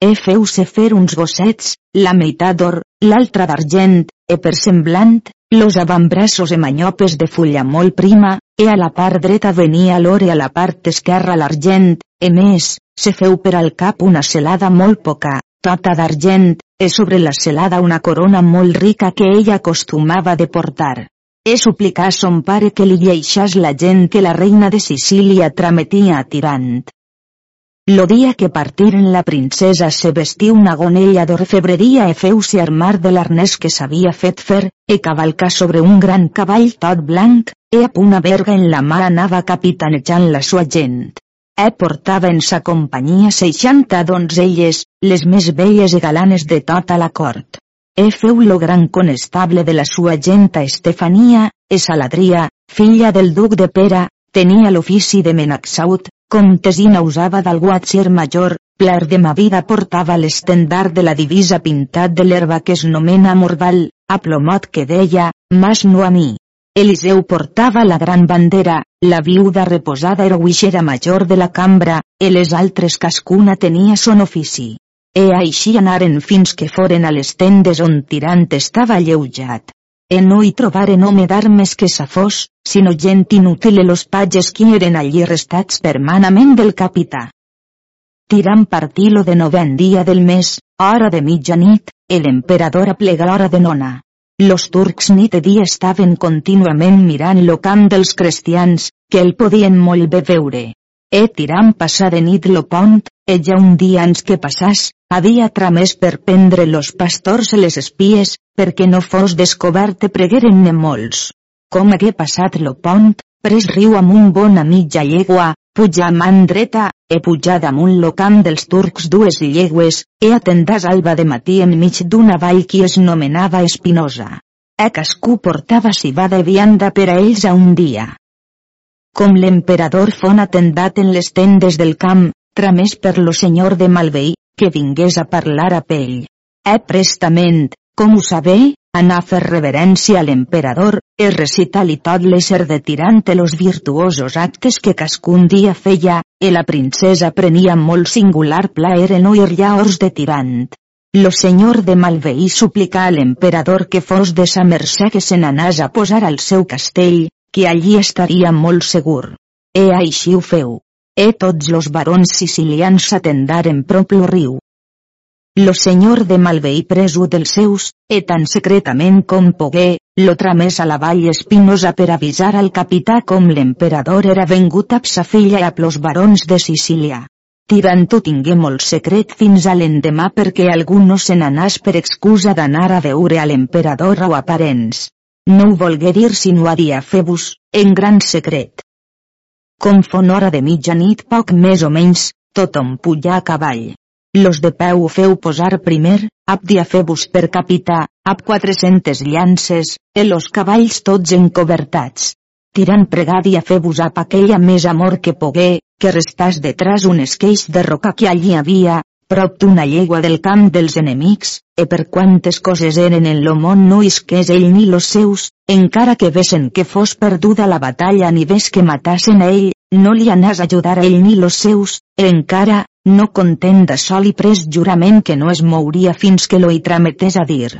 E feu-se fer uns gossets, la meitat d'or, l'altra d'argent, e per semblant, los avambraços e manyopes de fulla molt prima, e a la part dreta venia l'or e a la part esquerra l'argent, e més, se feu per al cap una celada molt poca, tota d'argent, e sobre la celada una corona molt rica que ella acostumava de portar. E suplicar a son pare que li lleixàs la gent que la reina de Sicília trametia a Tirant. Lo dia que partiren la princesa se vestí una gonella d'orfebreria e feu-se armar de l'arnès que s'havia fet fer, e cavalcar sobre un gran cavall tot blanc, e a una verga en la mà anava capitanejant la sua gent. E portava en sa companyia seixanta donzelles, les més belles i galanes de tota la cort. E feu lo gran conestable de la sua gent a Estefania, e Saladria, filla del duc de Pera, tenia l'ofici de Menaxaut, Comtesina usava del guatxer major, pler de ma vida portava l'estendard de la divisa pintat de l'herba que es nomena Morval, a plomot que deia, mas no a mi. Eliseu portava la gran bandera, la viuda reposada era huixera major de la cambra, e les altres cascuna tenia son ofici. E així anaren fins que foren a les tendes on tirant estava lleujat e no hi trobaren home d'armes que s'afós, sinó gent inútil e los pages qui eren allí restats permanament del capità. Tirant partilo de novent dia del mes, hora de mitjanit, el emperador aplega l'hora de nona. Los turcs nit i dia estaven contínuament mirant lo camp dels cristians, que el podien molt bé veure. E tirant passar de nit lo pont, e ja un dia ans que passàs, havia tramès per prendre los pastors les espies, perquè no fos descobert pregueren-ne molts. Com hagué passat lo pont, pres riu un bon a mitja llegua, puja a man dreta, e pujar damunt lo camp dels turcs dues llegües, e atendàs alba de matí enmig d'una vall qui es nomenava Espinosa. E cascú portava cibada i vianda per a ells a un dia. Com l'emperador fon atendat en les tendes del camp, tramés per lo senyor de Malveí, que vingués a parlar a pell. E prestament, com ho sabé, anar a fer reverència a l'emperador, es recitar-li tot l'ésser de tirant los virtuosos actes que cascun dia feia, e la princesa prenia molt singular plaer en oir llaors de tirant. Lo senyor de Malveí suplicà a l'emperador que fos de sa mercè que se n'anàs a posar al seu castell, que allí estaria molt segur. E així ho feu. E tots los barons sicilians s'atendaren prop lo riu. Lo senyor de Malveí preso dels seus, e tan secretament com pogué, lo tramés a la vall espinosa per avisar al capità com l'emperador era vengut a sa filla a plos barons de Sicília. tirant ho tingué molt secret fins a l'endemà perquè algú no se n'anàs per excusa d'anar a veure a l'emperador o a parents. No ho volgué dir sinó a dia Febus, en gran secret. Com fon hora de mitjanit poc més o menys, tothom pujà a cavall. Los de peu feu posar primer, ap Febus per capità, ap 400 llances, e los cavalls tots encobertats. Tirant pregadia Febus ap aquella més amor que pogué, que restàs detrás un esqueix de roca que allí havia, prop d'una llegua del camp dels enemics, e per quantes coses eren en lo món no isqués ell ni los seus, encara que vesen que fos perduda la batalla ni ves que matassen a ell, no li anàs a ajudar a ell ni los seus, e encara, no content de sol i pres jurament que no es mouria fins que lo hi trametés a dir.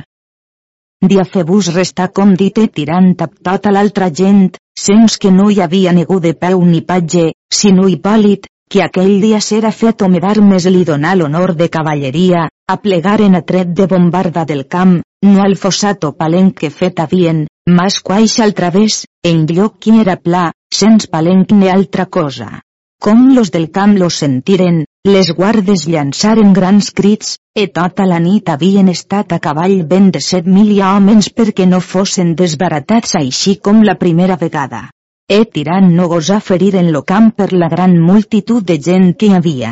Diafebus restà com dit tirant a tota l'altra gent, sens que no hi havia ningú de peu ni patge, sinó Hipòlit, que aquell dia s'era fet home d'armes li donà l'honor de cavalleria, a plegar en atret de bombarda del camp, no al fossat o palenc que fet havien, mas quaix al través, en lloc qui era pla, sens palenc ni altra cosa. Com los del camp los sentiren, les guardes llançaren grans crits, e tota la nit havien estat a cavall ben de set mil homes perquè no fossin desbaratats així com la primera vegada. E tirant no gosà ferir en lo camp per la gran multitud de gent que hi havia.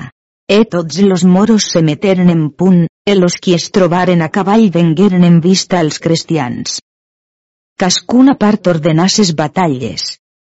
E tots los moros se meteren en punt, e los qui es trobaren a cavall vengueren en vista als cristians. Cascuna part ordenà ses batalles.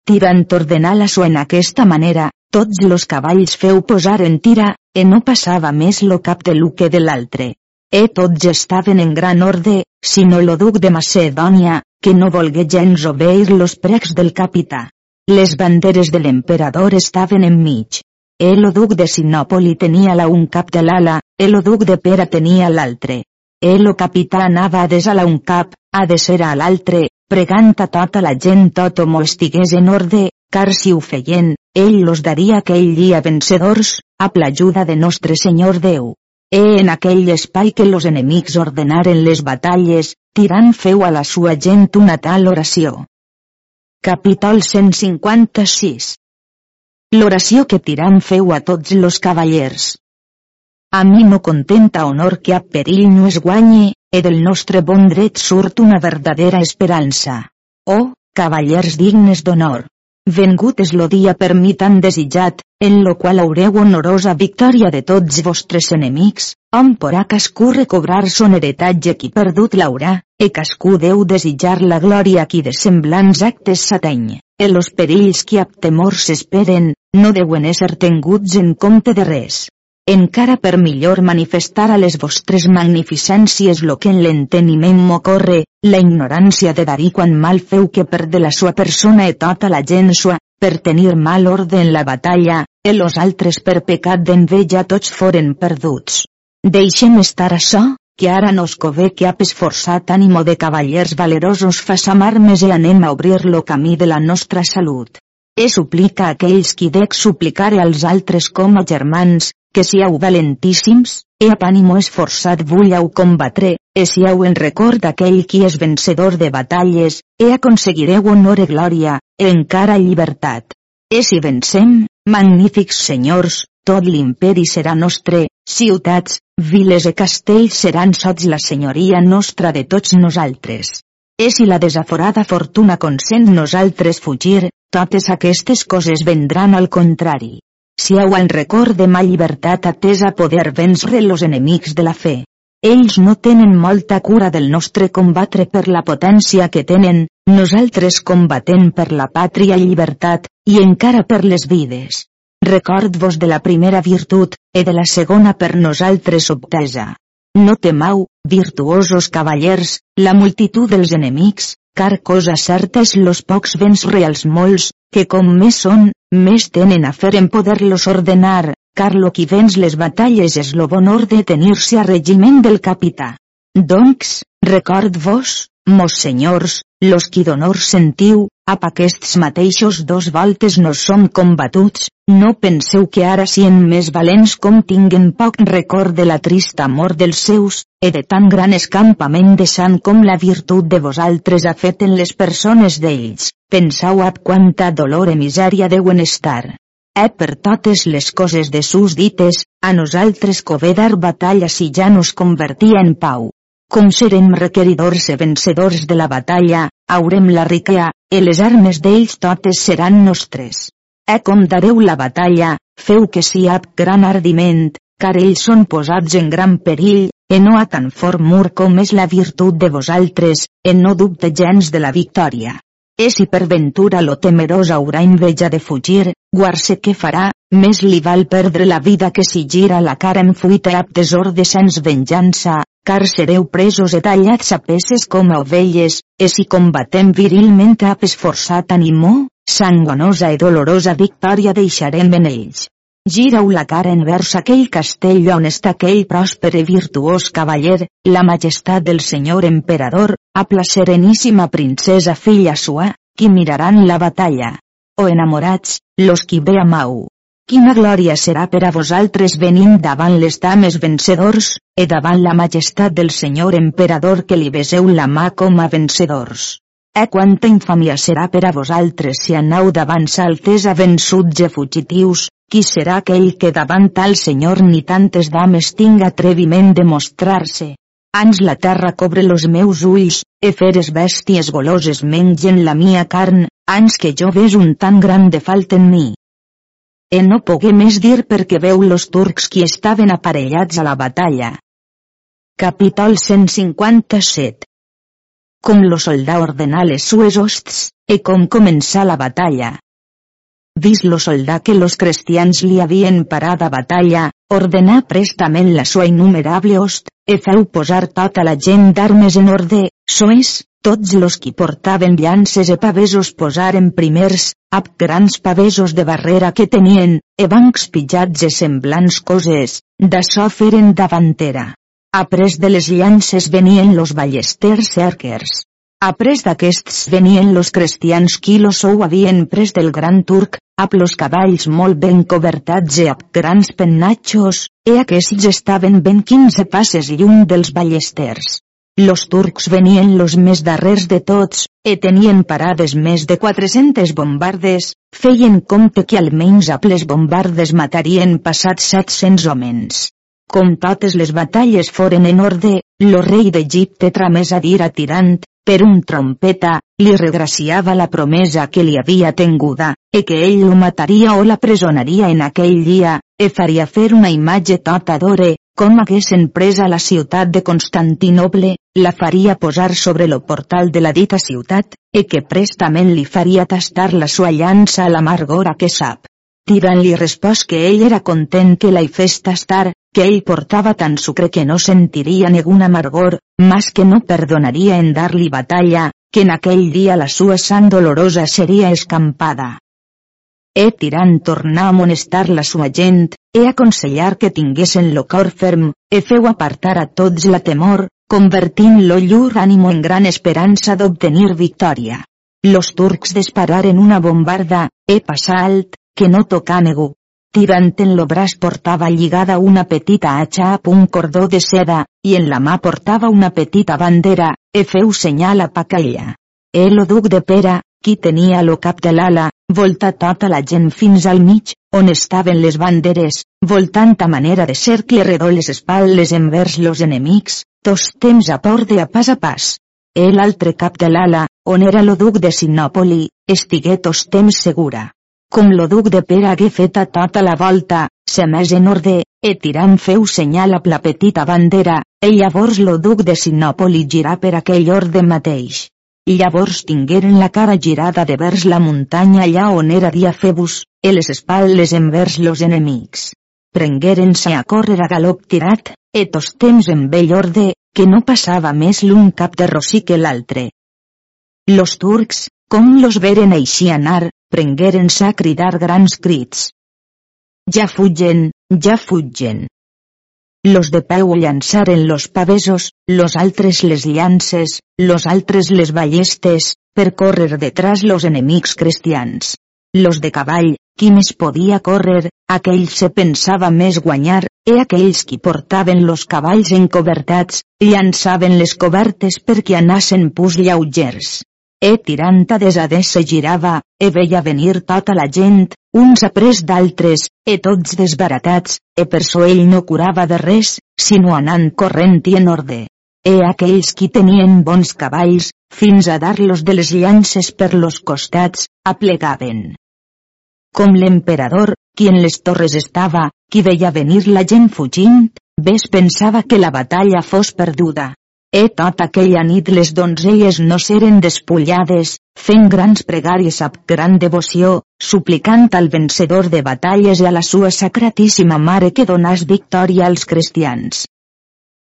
Tirant ordenà-la-so en aquesta manera, tots los cavalls feu posar en tira, e no passava més lo cap de l'u que de l'altre. E tots estaven en gran orde, sinó lo duc de Macedònia, que no volgué gens obeir los precs del capità. Les banderes de l'emperador estaven enmig. El duc de Sinòpoli tenia la un cap de l'ala, el duc de Pera tenia l'altre. El capità anava a desala un cap, a de ser a l'altre, pregant a tota la gent tot homo estigués en orde, car si ho feien, ell los daria aquell dia vencedors, a l'ajuda de nostre Senyor Déu. E en aquell espai que los enemics ordenaren les batalles, tirant feu a la sua gent una tal oració. Capítol 156 L'oració que tirant feu a tots los cavallers. A mi no contenta honor que a perill no es guanye, e del nostre bon dret surt una verdadera esperança. Oh, cavallers dignes d'honor! Vengut és lo dia per mi tan desitjat, en lo qual haureu honorosa victòria de tots vostres enemics, on porà cascú recobrar son heretatge qui perdut l'haurà, e cascú deu desitjar la glòria qui de semblants actes s'ateny, e los perills qui ab temor s'esperen, no deuen ésser tenguts en compte de res encara per millor manifestar a les vostres magnificències lo que en l'enteniment m'ocorre, la ignorància de darí quan mal feu que per de la sua persona e tota la gent sua, per tenir mal orde en la batalla, e los altres per pecat d'enveja tots foren perduts. Deixem estar això, que ara nos cové que ap esforçat ànimo de cavallers valerosos façam armes e anem a obrir lo camí de la nostra salut. E suplica a aquells qui dec suplicar als altres com a germans, que siau valentíssims, e a ànimo esforçat vulleu combatre, e siau en record d'aquell qui és vencedor de batalles, e aconseguireu honor e glòria, e encara llibertat. E si vencem, magnífics senyors, tot l'imperi serà nostre, ciutats, viles e castells seran sots la senyoria nostra de tots nosaltres. E si la desaforada fortuna consent nosaltres fugir, totes aquestes coses vendran al contrari siau en record de ma llibertat atesa poder vèncer los enemics de la fe. Ells no tenen molta cura del nostre combatre per la potència que tenen, nosaltres combatem per la pàtria i llibertat, i encara per les vides. Record-vos de la primera virtut, e de la segona per nosaltres obtesa. No temau, virtuosos cavallers, la multitud dels enemics, car cosa certa és los pocs vents reals molts, que com més són, més tenen a fer en poder-los ordenar, car lo qui vens les batalles és lo bon orde tenir-se a regiment del capità. Doncs, record-vos, mos senyors, los qui d'honor sentiu, ap aquests mateixos dos voltes no som combatuts, no penseu que ara sien més valents com tinguen poc record de la trista mort dels seus, e de tan gran escampament de sant com la virtut de vosaltres ha fet en les persones d'ells, pensau ap quanta dolor e misèria deuen estar. Eh per totes les coses de sus dites, a nosaltres covedar batalla si ja nos convertia en pau. Com serem requeridors e vencedors de la batalla, haurem la riquea, e les armes d'ells totes seran nostres. Eh com dareu la batalla, feu que si ap gran ardiment, car ells són posats en gran perill, e no a tan fort mur com és la virtut de vosaltres, e no dubte gens de la victòria. E si per ventura lo temerós haurà enveja de fugir, guarse què farà, més li val perdre la vida que si gira la cara en fuita ap desorde sens venjança, car sereu presos e tallats a peces com a ovelles, e si combatem virilment ap esforçat animó, sangonosa i dolorosa victòria deixarem en ells. Girau la cara envers aquell castell on està aquell pròsper i virtuós cavaller, la majestat del senyor emperador, a la sereníssima princesa filla sua, qui miraran la batalla. O enamorats, los qui ve amau. Quina glòria serà per a vosaltres venint davant les dames vencedors, e davant la majestat del senyor emperador que li beseu la mà com a vencedors. Eh quanta infàmia serà per a vosaltres si anau davant sa altesa vençuts e fugitius, qui serà aquell que davant tal senyor ni tantes dames tinga atreviment de mostrar-se? Ans la terra cobre los meus ulls, e feres bèsties goloses mengen la mia carn, ans que jo ves un tan gran de falt en mi. E no pogué més dir perquè veu los turcs qui estaven aparellats a la batalla. Capítol 157 Com lo soldà ordenà les sues hosts, e com començà la batalla. Vist lo soldà que los cristians li havien parat a batalla, ordenà prestament la sua innumerable host, e feu posar tota la gent d'armes en orde, soes, tots los qui portaven llances e pavesos posaren primers, ab grans pavesos de barrera que tenien, e bancs pitjats e semblants coses, d'açò feren davantera. Après de les llances venien los ballesters cerquers. Après d'aquests venien los cristians qui lo sou havien pres del gran turc, amb los cavalls molt ben cobertats i amb grans pennatxos, e aquests estaven ben 15 passes lluny dels ballesters. Los turcs venien los més darrers de tots, e tenien parades més de 400 bombardes, feien compte que almenys a les bombardes matarien passats 700 homes. Com totes les batalles foren en orde, lo rei d'Egipte tramés a dir a Tirant, per un trompeta, li regraciava la promesa que li havia tenguda, e que ell lo mataria o la presonaria en aquell dia, e faria fer una imatge tota d'ore, com haguessin presa la ciutat de Constantinople, la faria posar sobre lo portal de la dita ciutat, e que prestament li faria tastar la sua llança a l'amargora que sap. Tirant li respòs que ell era content que la hi fes tastar, que ell portava tan sucre que no sentiria ningun amargor, mas que no perdonaria en dar-li batalla, que en aquell dia la sua sang dolorosa seria escampada. He tirant tornar a amonestar la sua gent, he aconsellar que tinguessin lo cor ferm, he feu apartar a tots la temor, convertint-lo llur ànimo en gran esperança d'obtenir victòria. Los turcs dispararen una bombarda, he passar alt, que no tocà negu, Tirant en lo braç portava lligada una petita atxa amb un cordó de seda, i en la mà portava una petita bandera, e feu senyal a Pacaella. El o duc de Pera, qui tenia lo cap de l'ala, volta tota la gent fins al mig, on estaven les banderes, voltant a manera de cercle redó les espatlles envers los enemics, tos temps a por de a pas a pas. El altre cap de l'ala, on era lo duc de Sinòpoli, estigué tos temps segura. Com lo duc de Pere hagué feta tota la volta, se més en orde, e tirant feu senyal a la petita bandera, e llavors lo duc de Sinòpoli girà per aquell orde mateix. Llavors tingueren la cara girada de vers la muntanya allà on era dia Febus, e les espatlles envers los enemics. Prengueren-se a córrer a galop tirat, e tos temps en vell orde, que no passava més l'un cap de rossí que l'altre. Los turcs, com los veren així anar, prengueren-se a cridar grans crits. Ja fugen, ja fugen. Los de peu llançaren los pavesos, los altres les llances, los altres les ballestes, per córrer detrás los enemics cristians. Los de cavall, qui més podia córrer, aquells se pensava més guanyar, e aquells qui portaven los cavalls encobertats, llançaven les cobertes perquè anassen pus lleugers. E tirant a desades se girava, e veia venir tota la gent, uns après d'altres, e tots desbaratats, e per so ell no curava de res, sinó anant corrent i en orde. E aquells qui tenien bons cavalls, fins a dar-los de les llances per los costats, aplegaven. Com l'emperador, qui en les torres estava, qui veia venir la gent fugint, ves pensava que la batalla fos perduda. E tota aquella nit les donzelles no seren despullades, fent grans pregàries amb gran devoció, suplicant al vencedor de batalles i a la sua sacratíssima mare que donàs victòria als cristians.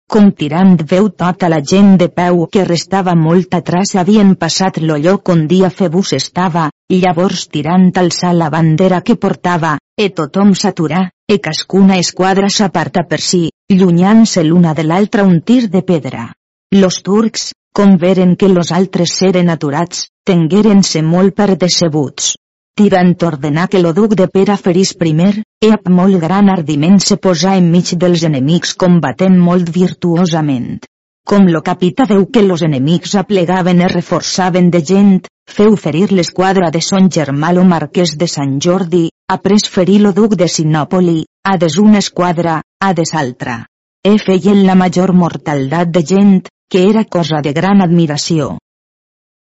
Com tirant veu tota la gent de peu que restava molt atrás havien passat lo lloc on dia Febus estava, llavors tirant alçar la bandera que portava, e tothom s'aturà, e cascuna esquadra s'aparta per si, llunyant-se l'una de l'altra un tir de pedra. Los turcs, com veren que los altres seren aturats, tengueren-se molt per decebuts. Tirant ordenar que lo duc de Pera ferís primer, e amb molt gran ardiment se posà enmig dels enemics combatent molt virtuosament. Com lo capità veu que los enemics aplegaven i reforçaven de gent, feu ferir l'esquadra de son germà lo marquès de Sant Jordi, après ferir lo duc de Sinòpoli, a des una esquadra, a des altra. E feien la major mortaldat de gent, que era cosa de gran admiració.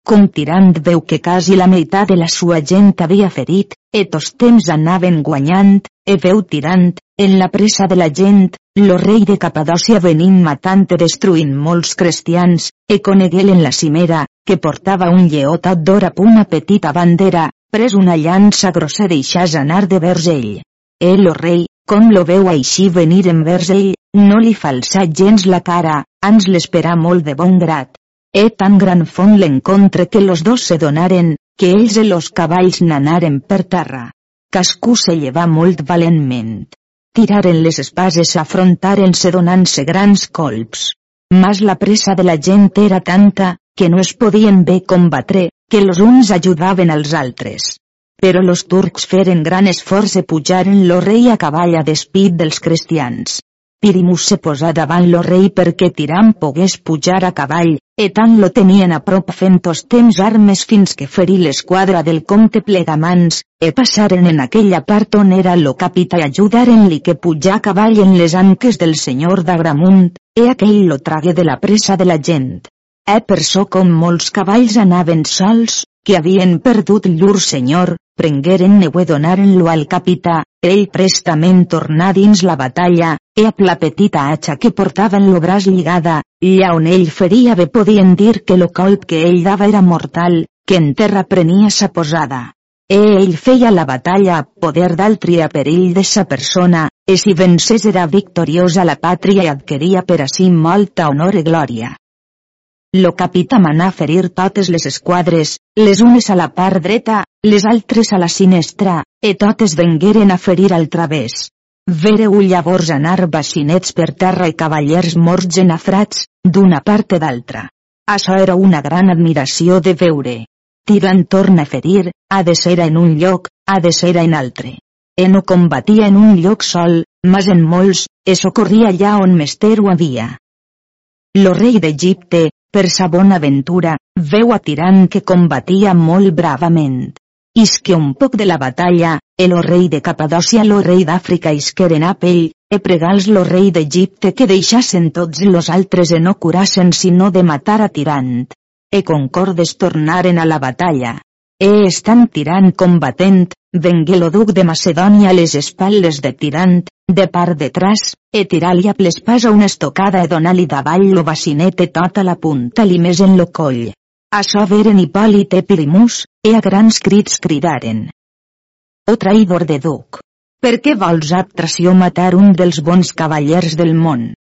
Com tirant veu que quasi la meitat de la sua gent havia ferit, e tos temps anaven guanyant, e veu tirant, en la pressa de la gent, lo rei de Capadòcia venint matant i destruint molts cristians, e coneguel en la cimera, que portava un lleó tot d'or amb una petita bandera, pres una llança grossa deixàs anar de vers ell. E lo rei, com lo veu així venir envers ell, no li falsà gens la cara, ans l'esperà molt de bon grat. E tan gran font l'encontre que los dos se donaren, que ells i los cavalls n'anaren per terra. Cascú se llevà molt valentment. Tiraren les espases afrontaren-se donant-se grans colps. Mas la pressa de la gent era tanta, que no es podien bé combatre, que los uns ajudaven als altres. Però los turcs feren gran esforç e pujaren lo rei a cavall a despit dels cristians. Pirimus se posà davant lo rei perquè Tiram pogués pujar a cavall, e tant lo tenien a prop fent os temps armes fins que ferí l'esquadra del comte Plegamans, e passaren en aquella part on era lo capità i ajudaren-li que pujar a cavall en les anques del senyor d'Agramunt, e aquell lo tragué de la pressa de la gent. E per so com molts cavalls anaven sols, que havien perdut llur senyor, prengueren-ne donaren-lo al capità, ell prestament tornà dins la batalla, e amb la petita hacha que portava en lo braç lligada, lla on ell feria bé podien dir que lo colp que ell dava era mortal, que en terra prenia sa posada. E ell feia la batalla a poder d'altri a perill de sa persona, e si vencés era victoriosa la pàtria i adquiria per a si molta honor i glòria. Lo capità manà ferir totes les esquadres, les unes a la part dreta, les altres a la sinestra, e totes vengueren a ferir al través. Vereu llavors anar bacinets per terra i cavallers morts enafrats, d'una part i d'altra. Això era una gran admiració de veure. Tirant torna a ferir, ha de ser en un lloc, ha de ser en altre. E no combatia en un lloc sol, mas en molts, e socorria allà on mester ho havia. Lo rei d'Egipte, per sa bona ventura, veu a Tirant que combatia molt bravament. Isque un poc de la batalla, el rei de Capadòcia lo rei d'Àfrica isqueren a pell, e pregals lo rei d'Egipte que deixassen tots los altres e no curassen sinó de matar a Tirant. E concordes tornaren a la batalla. E estan tirant combatent, vengué lo duc de Macedònia a les espatlles de tirant, de part detrás, e tirar-li a l'espasa una estocada e donar-li davall lo bacinet e tota la punta li més en lo coll. Açò veren Hipòlit e Pirimus, e a grans crits cridaren. O traïdor de duc! Per què vols ab tració matar un dels bons cavallers del món?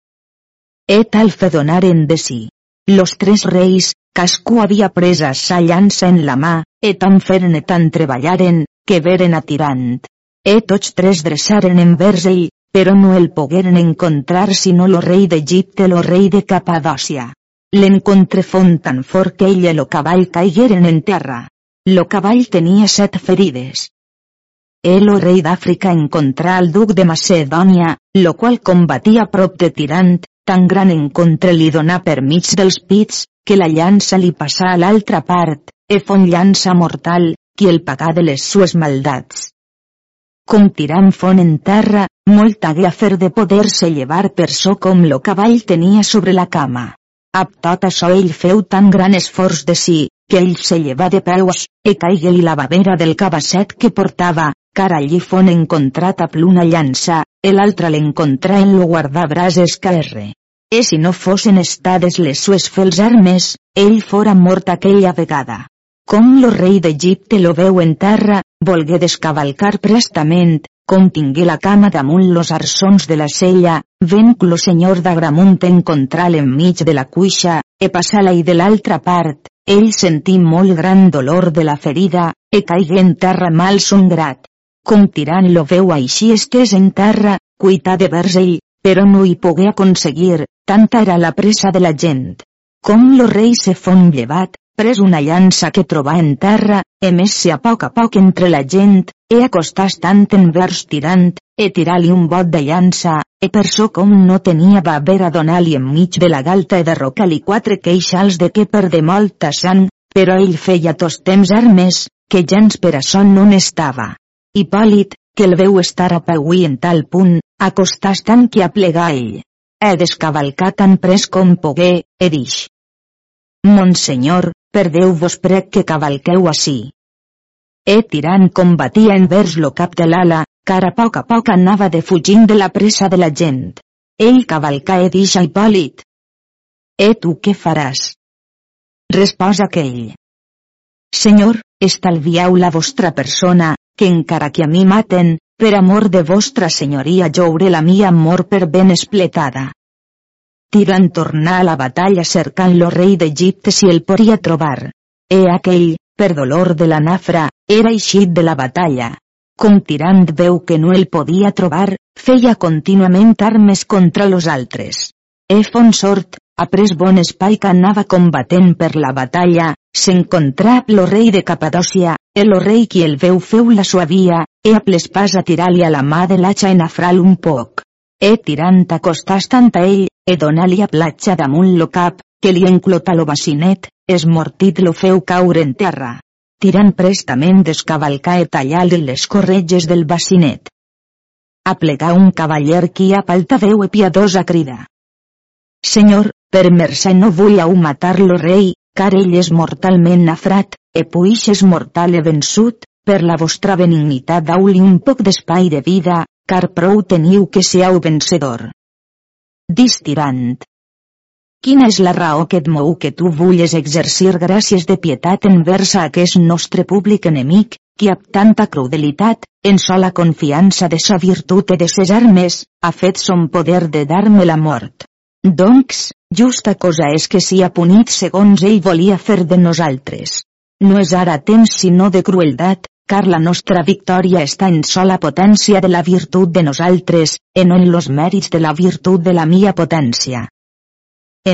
E tal fe donaren de si. Los tres reis, cascú havia presa sa llança en la mà, e tan feren e tan treballaren, que veren a Tirant. E tots tres dreçaren envers ell, però no el pogueren encontrar sinó lo rei d'Egipte lo rei de Capadòcia. L'encontre font tan fort que ell i lo cavall caigueren en terra. Lo cavall tenia set ferides. El o rei d'Àfrica encontrà al duc de Macedònia, lo qual combatia prop de Tirant, tan gran encontre li donà per mig dels pits, que la llança li passà a l'altra part, e fon llança mortal, qui el pagà de les sues maldats. Com tirant fon en terra, molt hagué a fer de poder-se llevar per so com lo cavall tenia sobre la cama. Ab tot això ell feu tan gran esforç de si, que ell se lleva de peus, e caigué-li la babera del cabasset que portava, car allí fon encontrat a pluna llança, el altre l'encontrà en lo guardabraç esquerre. E si no fossin estades les sues fels armes, ell fora mort aquella vegada. Com lo rei d'Egipte lo veu en terra, volgué descavalcar prestament, com tingué la cama damunt los arsons de la sella, ven lo senyor d'Agramunt encontrar enmig de la cuixa, e passar-la i de l'altra part, ell sentí molt gran dolor de la ferida, e caigué en terra mal songrat, com tirant lo veu així estés en terra, cuita de vers ell, però no hi pogué aconseguir, tanta era la pressa de la gent. Com lo rei se fon llevat, pres una llança que trobà en terra, e més-se a poc a poc entre la gent, e acostàs tant en vers tirant, e tirar-li un bot de llança, e per so com no tenia va haver a donar-li enmig de la galta e derrocar-li quatre queixals de que per de molta sang, però ell feia tos temps armes, que gens per això no n'estava. Hipòlit, que el veu estar a pagui en tal punt, acostàs tant que a plegar ell. He descavalcat tan pres com pogué, he dix. Monsenyor, per Déu vos prec que cavalqueu així. E tirant combatia envers lo cap de l'ala, car a poc a poc anava defugint de la pressa de la gent. Ell cavalcà e dix a Hipòlit. E tu què faràs? Resposa aquell. Senyor, estalvieu la vostra persona, que encara que a mi maten, per amor de vostra senyoria jo hauré la mia amor per ben espletada. Tirant tornar a la batalla cercant lo rei d'Egipte si el podia trobar. E aquell, per dolor de la nafra, era eixit de la batalla. Com tirant veu que no el podia trobar, feia contínuament armes contra los altres. E fon sort, après bon espai que anava combatent per la batalla, s'encontrà lo rei de Capadòcia, el rei qui el veu feu la suavia, e a pas a tirar-li a la mà de l'atxa en afral un poc. E tirant acostàs tant a ell, e donar-li a platja damunt lo cap, que li enclota lo bacinet, esmortit lo feu caure en terra. Tirant prestament descavalcar e tallar-li les corretges del bacinet. Aplegar un cavaller qui a palta veu e piadosa crida. Senyor, per mercè no vull au matar lo rei, car ell és mortalment nafrat, e puix és mortal e vençut, per la vostra benignitat dau-li un poc d'espai de vida, car prou teniu que siau vencedor. Distirant. Quina és la raó que et mou que tu vulles exercir gràcies de pietat envers a aquest nostre públic enemic, qui amb tanta crudelitat, en sola confiança de sa virtut i de ses armes, ha fet son poder de dar-me la mort? Doncs, justa cosa és que sia punit segons ell volia fer de nosaltres. No és ara temps sinó de crueldat, car la nostra victòria està en sola potència de la virtut de nosaltres, en en los mèrits de la virtut de la mia potència.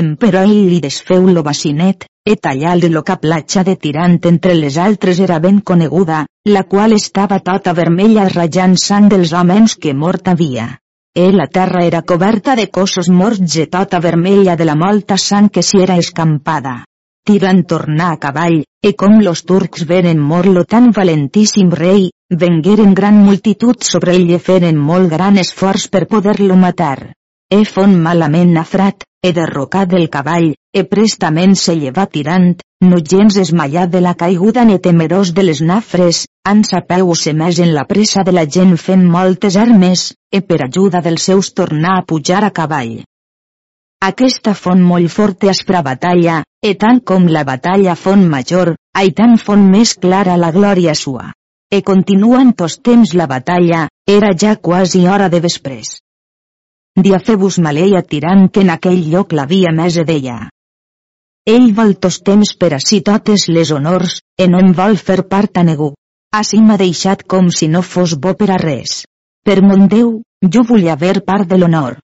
Emperò ell li desfeu lo bacinet, e tallar-li lo caplatxa de tirant entre les altres era ben coneguda, la qual estava tota vermella rajant sang dels homes que mort havia. E la terra era coberta de cossos morts e tota vermella de la molta sang que s'hi era escampada tiran tornar a cavall, e com los turcs veren morlo tan valentíssim rei, vengueren gran multitud sobre ell i feren molt gran esforç per poder-lo matar. E fon malament nafrat, e derrocat del cavall, e prestament se lleva tirant, no gens esmallat de la caiguda ni temerós de les nafres, han sapeu se més en la pressa de la gent fent moltes armes, e per ajuda dels seus tornar a pujar a cavall. Aquesta font molt forta aspra batalla, e tant com la batalla font major, ai tant font més clara la glòria sua. E continuant tos temps la batalla, era ja quasi hora de vespres. Diafebus maleia tirant que en aquell lloc l'havia més d'ella. Ell vol tos temps per així totes les honors, e no em vol fer part a negu. Així m'ha deixat com si no fos bo per a res. Per mon Déu, jo vull haver part de l'honor.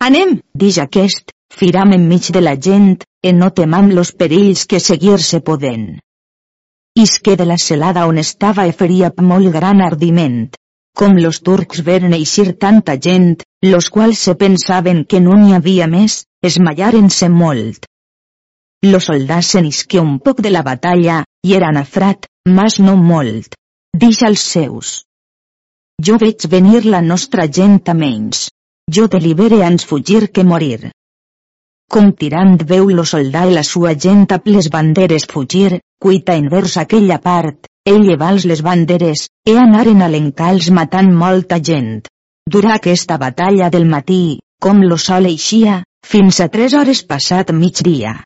Anem, dix aquest, firam enmig de la gent, e no temam los perills que seguir-se poden. Isque de la celada on estava e feria molt gran ardiment. Com los turcs veren eixir tanta gent, los quals se pensaven que no n'hi havia més, esmallaren-se molt. Los soldats se n'isqué un poc de la batalla, i eren afrat, mas no molt. Dix als seus. Jo veig venir la nostra gent a menys. Jo delibere ans fugir que morir. Com tirant veu lo soldà i la sua gent a les banderes fugir, cuita envers aquella part, ell llevals les banderes, e anaren a l'encals matant molta gent. Durà aquesta batalla del matí, com lo sol eixia, fins a tres hores passat migdia.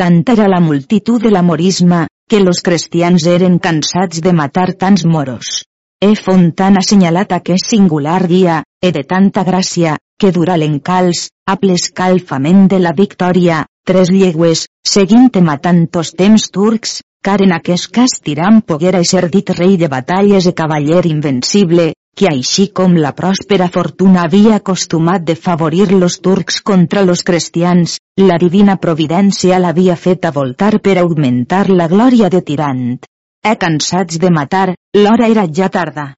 Tant era la multitud de l'amorisme, que los cristians eren cansats de matar tants moros. E Fontan ha assenyalat aquest singular dia, e de tanta gràcia, que dura l'encals, a l'escalfament de la victòria, tres llegües, seguint matant tos temps turcs, car en aquest cas Tiram poguera ser dit rei de batalles i cavaller invencible, que així com la pròspera fortuna havia acostumat de favorir los turcs contra los cristians, la divina providència l'havia fet voltar per augmentar la glòria de Tirant. E cansats de matar, l'hora era ja tarda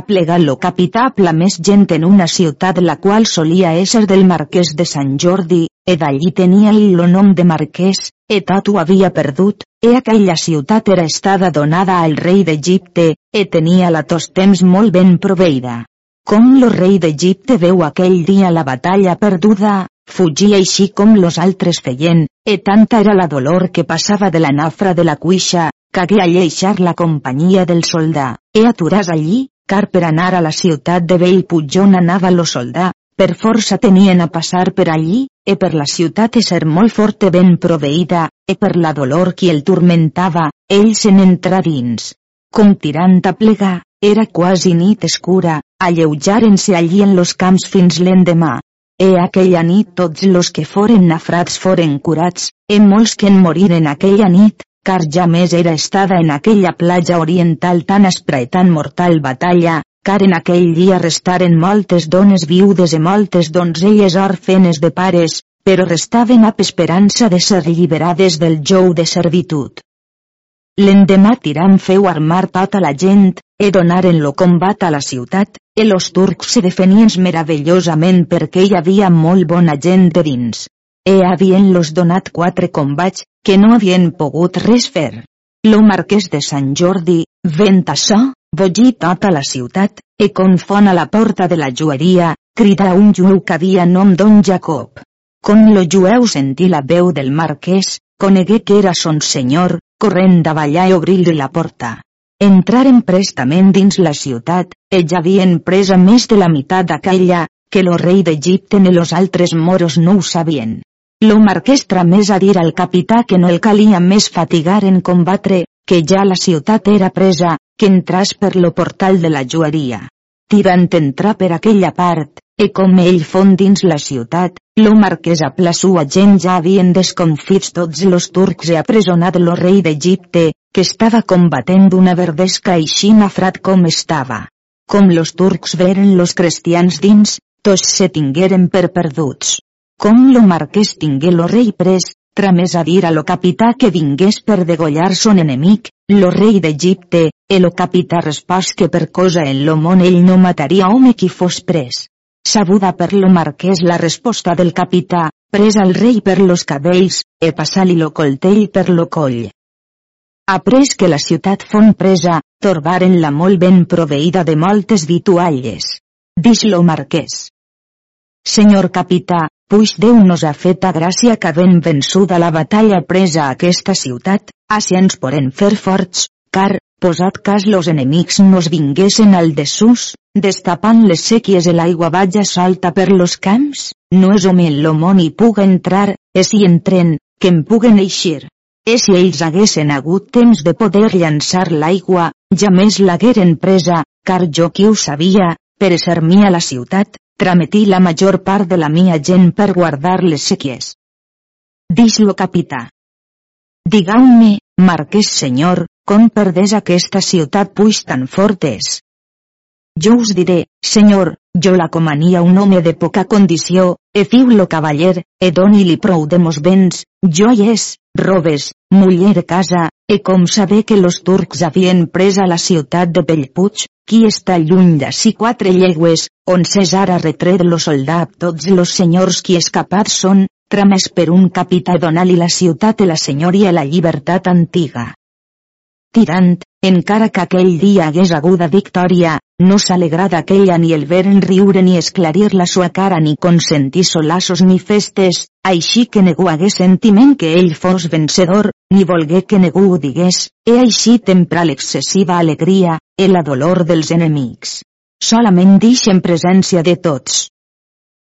plegat lo capità la més gent en una ciutat la qual solia ésser del marquès de Sant Jordi, e d'allí tenia lo nom de marquès, e tot ho havia perdut, e aquella ciutat era estada donada al rei d'Egipte, e tenia la tos temps molt ben proveïda. Com lo rei d'Egipte veu aquell dia la batalla perduda, fugia així com los altres feien, e tanta era la dolor que passava de la nafra de la cuixa, cagué a lleixar la companyia del soldà, e aturàs allí, car per anar a la ciutat de Bellpuig on anava lo soldà, per força tenien a passar per allí, e per la ciutat ser molt forte ben proveïda, e per la dolor qui el turmentava, ell se n'entrà dins. Com tirant a plegar, era quasi nit escura, alleujaren-se allí en los camps fins l'endemà. E aquella nit tots los que foren nafrats foren curats, e molts que en moriren aquella nit, car ja més era estada en aquella platja oriental tan aspra i tan mortal batalla, car en aquell dia restaren moltes dones viudes i moltes donzelles orfenes de pares, però restaven amb esperança de ser alliberades del jou de servitud. L'endemà Tiram feu armar tota la gent, e donaren lo combat a la ciutat, e los turcs se defenien meravellosament perquè hi havia molt bona gent de dins. E havien-los donat quatre combats, que no havien pogut res fer. Lo marquès de Sant Jordi, vent açò, bogí tota la ciutat, e confon a la porta de la jueria, crida un jueu que havia nom don Jacob. Com lo jueu sentí la veu del marquès, conegué que era son senyor, corrent davallar i obrir-li la porta. Entraren prestament dins la ciutat, e ja havien presa més de la meitat d'aquella, que lo rei d'Egipte ni los altres moros no ho sabien. Lo marquès tramés a dir al capità que no el calia més fatigar en combatre, que ja la ciutat era presa, que entràs per lo portal de la jueria. Tirant entrar per aquella part, e com ell fon dins la ciutat, lo marquès a la sua gent ja havien desconfits tots los turcs e apresonat lo rei d'Egipte, que estava combatent una verdesca així nafrat com estava. Com los turcs veren los cristians dins, tots se tingueren per perduts. Com lo marquès tingué lo rei pres, tramés a dir a lo capità que vingués per degollar son enemic, lo rei d'Egipte, e lo capità respòs que per cosa en lo món ell no mataria home qui fos pres. Sabuda per lo marquès la resposta del capità, pres al rei per los cabells, e passar-li lo coltell per lo coll. Après que la ciutat fon presa, torbaren la molt ben proveïda de moltes vitualles. Dix lo marquès. Senyor capità, puix Déu nos ha fet a gràcia que ben vençuda la batalla presa a aquesta ciutat, així ens poden fer forts, car, posat cas los enemics nos vinguessin al desús, destapant les sèquies i l'aigua vaja solta per los camps, no és home món hi puga entrar, e si entren, que en puguen eixir. E si ells haguessin hagut temps de poder llançar l'aigua, ja més l'hagueren presa, car jo qui ho sabia, per ser mi a la ciutat, trametí la major part de la mia gent per guardar les sèquies. Dix-lo capità. Digau-me, marquès senyor, com perdés aquesta ciutat puix tan fortes? Jo us diré, senyor, jo la comania un home de poca condició, e fiu-lo cavaller, e doni-li prou de mos béns, joies, robes, muller casa, e com saber que los turcs havien pres a la ciutat de Bellpuig, qui està lluny d'ací quatre llegües, on César ha retret lo soldat tots los senyors qui escapats són, tramès per un capità donar-li la ciutat i la senyoria la llibertat antiga. Tirant, encara que aquell dia hagués aguda victòria, no s'alegrà d'aquella ni el veren riure ni esclarir la sua cara ni consentir solassos ni festes, així que ningú hagués sentiment que ell fos vencedor, ni volgué que ningú ho digués, e així tempra l'excessiva alegria, e la dolor dels enemics. Solament dix en presència de tots.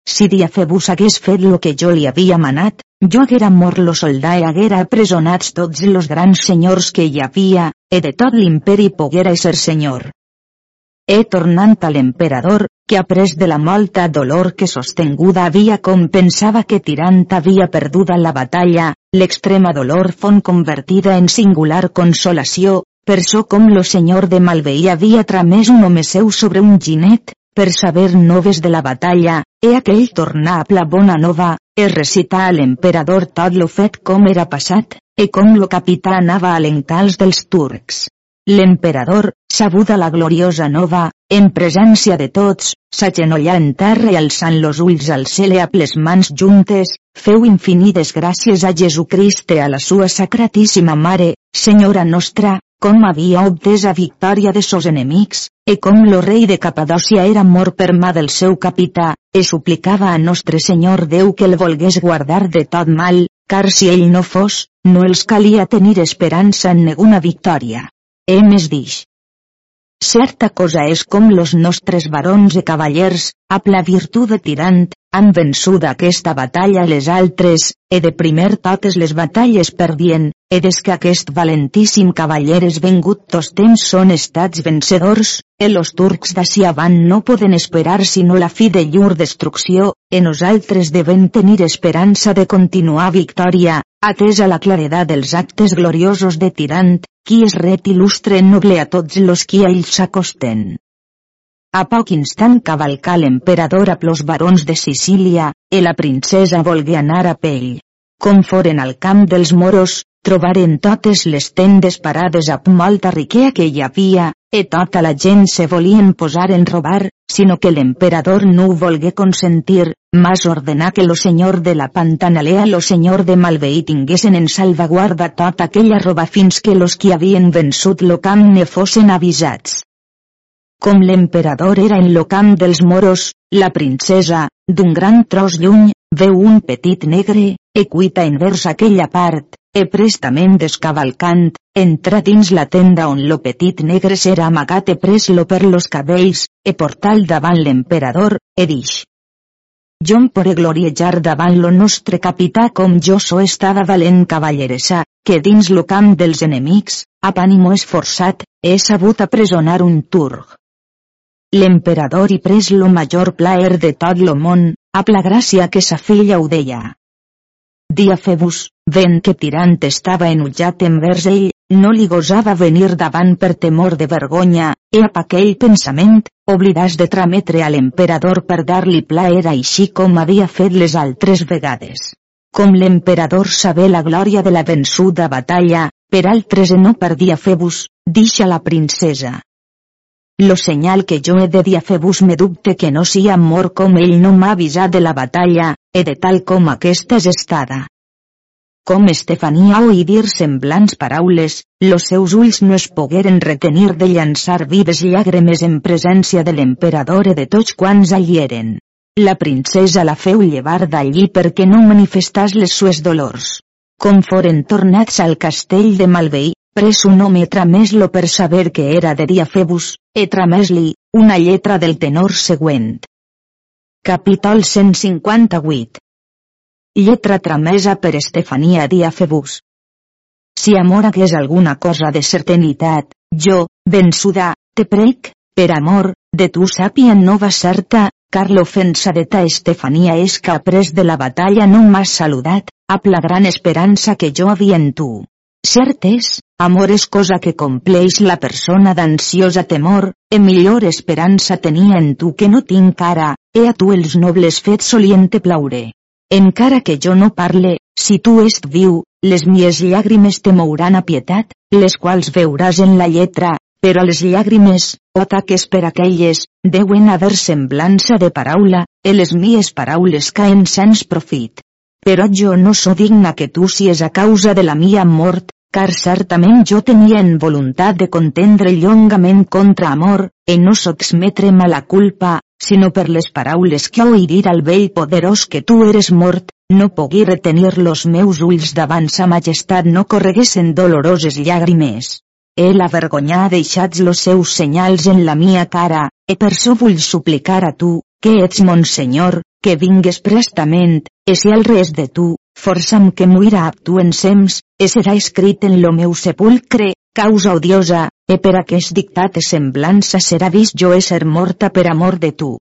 Si Diafebus hagués fet lo que jo li havia manat, jo haguera mort lo soldà i haguera presonats tots los grans senyors que hi havia, e de tot l'imperi poguera ser senyor. E tornant a l'emperador, que après de la molta dolor que sostenguda havia com pensava que tirant havia perduda la batalla, l'extrema dolor fon convertida en singular consolació, per so com lo senyor de Malveí havia tramès un home seu sobre un ginet, per saber noves de la batalla, e aquell tornar a la bona nova, e recitar a l'emperador tot lo fet com era passat, e com lo capità anava a l'encals dels turcs. L'emperador, sabuda la gloriosa nova, en presència de tots, s'agenollà en terra i alçant los ulls al cel i a les mans juntes, feu infinides gràcies a Jesucrist i a la sua sacratíssima Mare, Senyora nostra, com havia obtès a victòria de sos enemics, e com lo rei de Capadòcia era mort per mà del seu capità, e suplicava a Nostre Senyor Déu que el volgués guardar de tot mal, car si ell no fos, no els calia tenir esperança en neguna victòria. E més dix. Certa cosa és com los nostres barons i cavallers, a la virtut de tirant, han vençut aquesta batalla les altres, e de primer totes les batalles perdien, e des que aquest valentíssim cavaller és vengut tos temps són estats vencedors, e los turcs d'ací avant no poden esperar sinó la fi de llur destrucció, e nosaltres devem tenir esperança de continuar victòria, atesa la claredat dels actes gloriosos de Tirant, qui és ret il·lustre noble a tots los qui a ell s'acosten. A poc instant cavalcà l'emperador a plos barons de Sicília, e la princesa volgué anar a pell. Com foren al camp dels moros, trobaren totes les tendes parades amb molta riquea que hi havia, e tota la gent se volien posar en robar, sinó que l'emperador no ho volgué consentir, mas ordenar que lo senyor de la Pantanalea lo senyor de Malveí tinguessin en salvaguarda tota aquella roba fins que los qui havien vençut lo camp ne fossin avisats. Com l'emperador era en lo camp dels moros, la princesa, d'un gran tros lluny, veu un petit negre, e cuita envers aquella part, e prestament descavalcant, entra dins la tenda on lo petit negre s'era amagat e pres-lo per los cabells, e portal davant l'emperador, e dix. Jo em poré gloriejar davant lo nostre capità com jo so estada valent cavalleressa, que dins lo camp dels enemics, a ànimo esforçat, he sabut apresonar un turc l'emperador i pres lo major plaer de tot lo món, a la gràcia que sa filla ho deia. Diafebus, ven que Tirant estava enutjat envers ell, no li gosava venir davant per temor de vergonya, e a aquell pensament, oblidàs de trametre a l'emperador per dar-li plaer així com havia fet les altres vegades. Com l'emperador sabé la glòria de la vençuda batalla, per altres no per Diafebus, dixa la princesa. Lo senyal que jo he de dir a Febus me dubte que no sia mort com ell no m'ha avisat de la batalla, e de tal com aquesta és estada. Com Estefania oí dir semblants paraules, los seus ulls no es pogueren retenir de llançar vives llàgrimes en presència de l'emperador e de tots quants allí eren. La princesa la feu llevar d'allí perquè no manifestàs les sues dolors. Com foren tornats al castell de Malveí, pres un home tramès-lo per saber que era de Diafebus, e tramès-li, una lletra del tenor següent. Capítol 158 Lletra tramesa per Estefania Diafebus Si amor hagués alguna cosa de certanitat, jo, vençuda, te prec, per amor, de tu sàpia nova certa, car l'ofensa de ta Estefania és que après de la batalla no m'has saludat, a la gran esperança que jo havia en tu. Cert és, amor és cosa que compleix la persona d'ansiosa temor, e millor esperança tenia en tu que no tinc ara, e a tu els nobles fets solien te plaure. Encara que jo no parle, si tu est viu, les mies llàgrimes te mouran a pietat, les quals veuràs en la lletra, però les llàgrimes, o taques per aquelles, deuen haver semblança de paraula, e les mies paraules caen sens profit. però jo no so digna que tu sies a causa de la mia mort, car certament jo tenia en voluntat de contendre llongament contra amor, e no sotsmetre'm a la culpa, sinó per les paraules que oirir al vell poderós que tu eres mort, no pogui retenir los meus ulls davant sa majestat no correguessin doloroses llàgrimes. El avergonyà deixats los seus senyals en la mia cara, e per so vull suplicar a tu, que ets mon senyor, que vingues prestament, e si al res de tu, força'm que muira ab tu ensems, e serà escrit en lo meu sepulcre, causa odiosa, e per aquest dictat semblança serà vist jo ésser morta per amor de tu.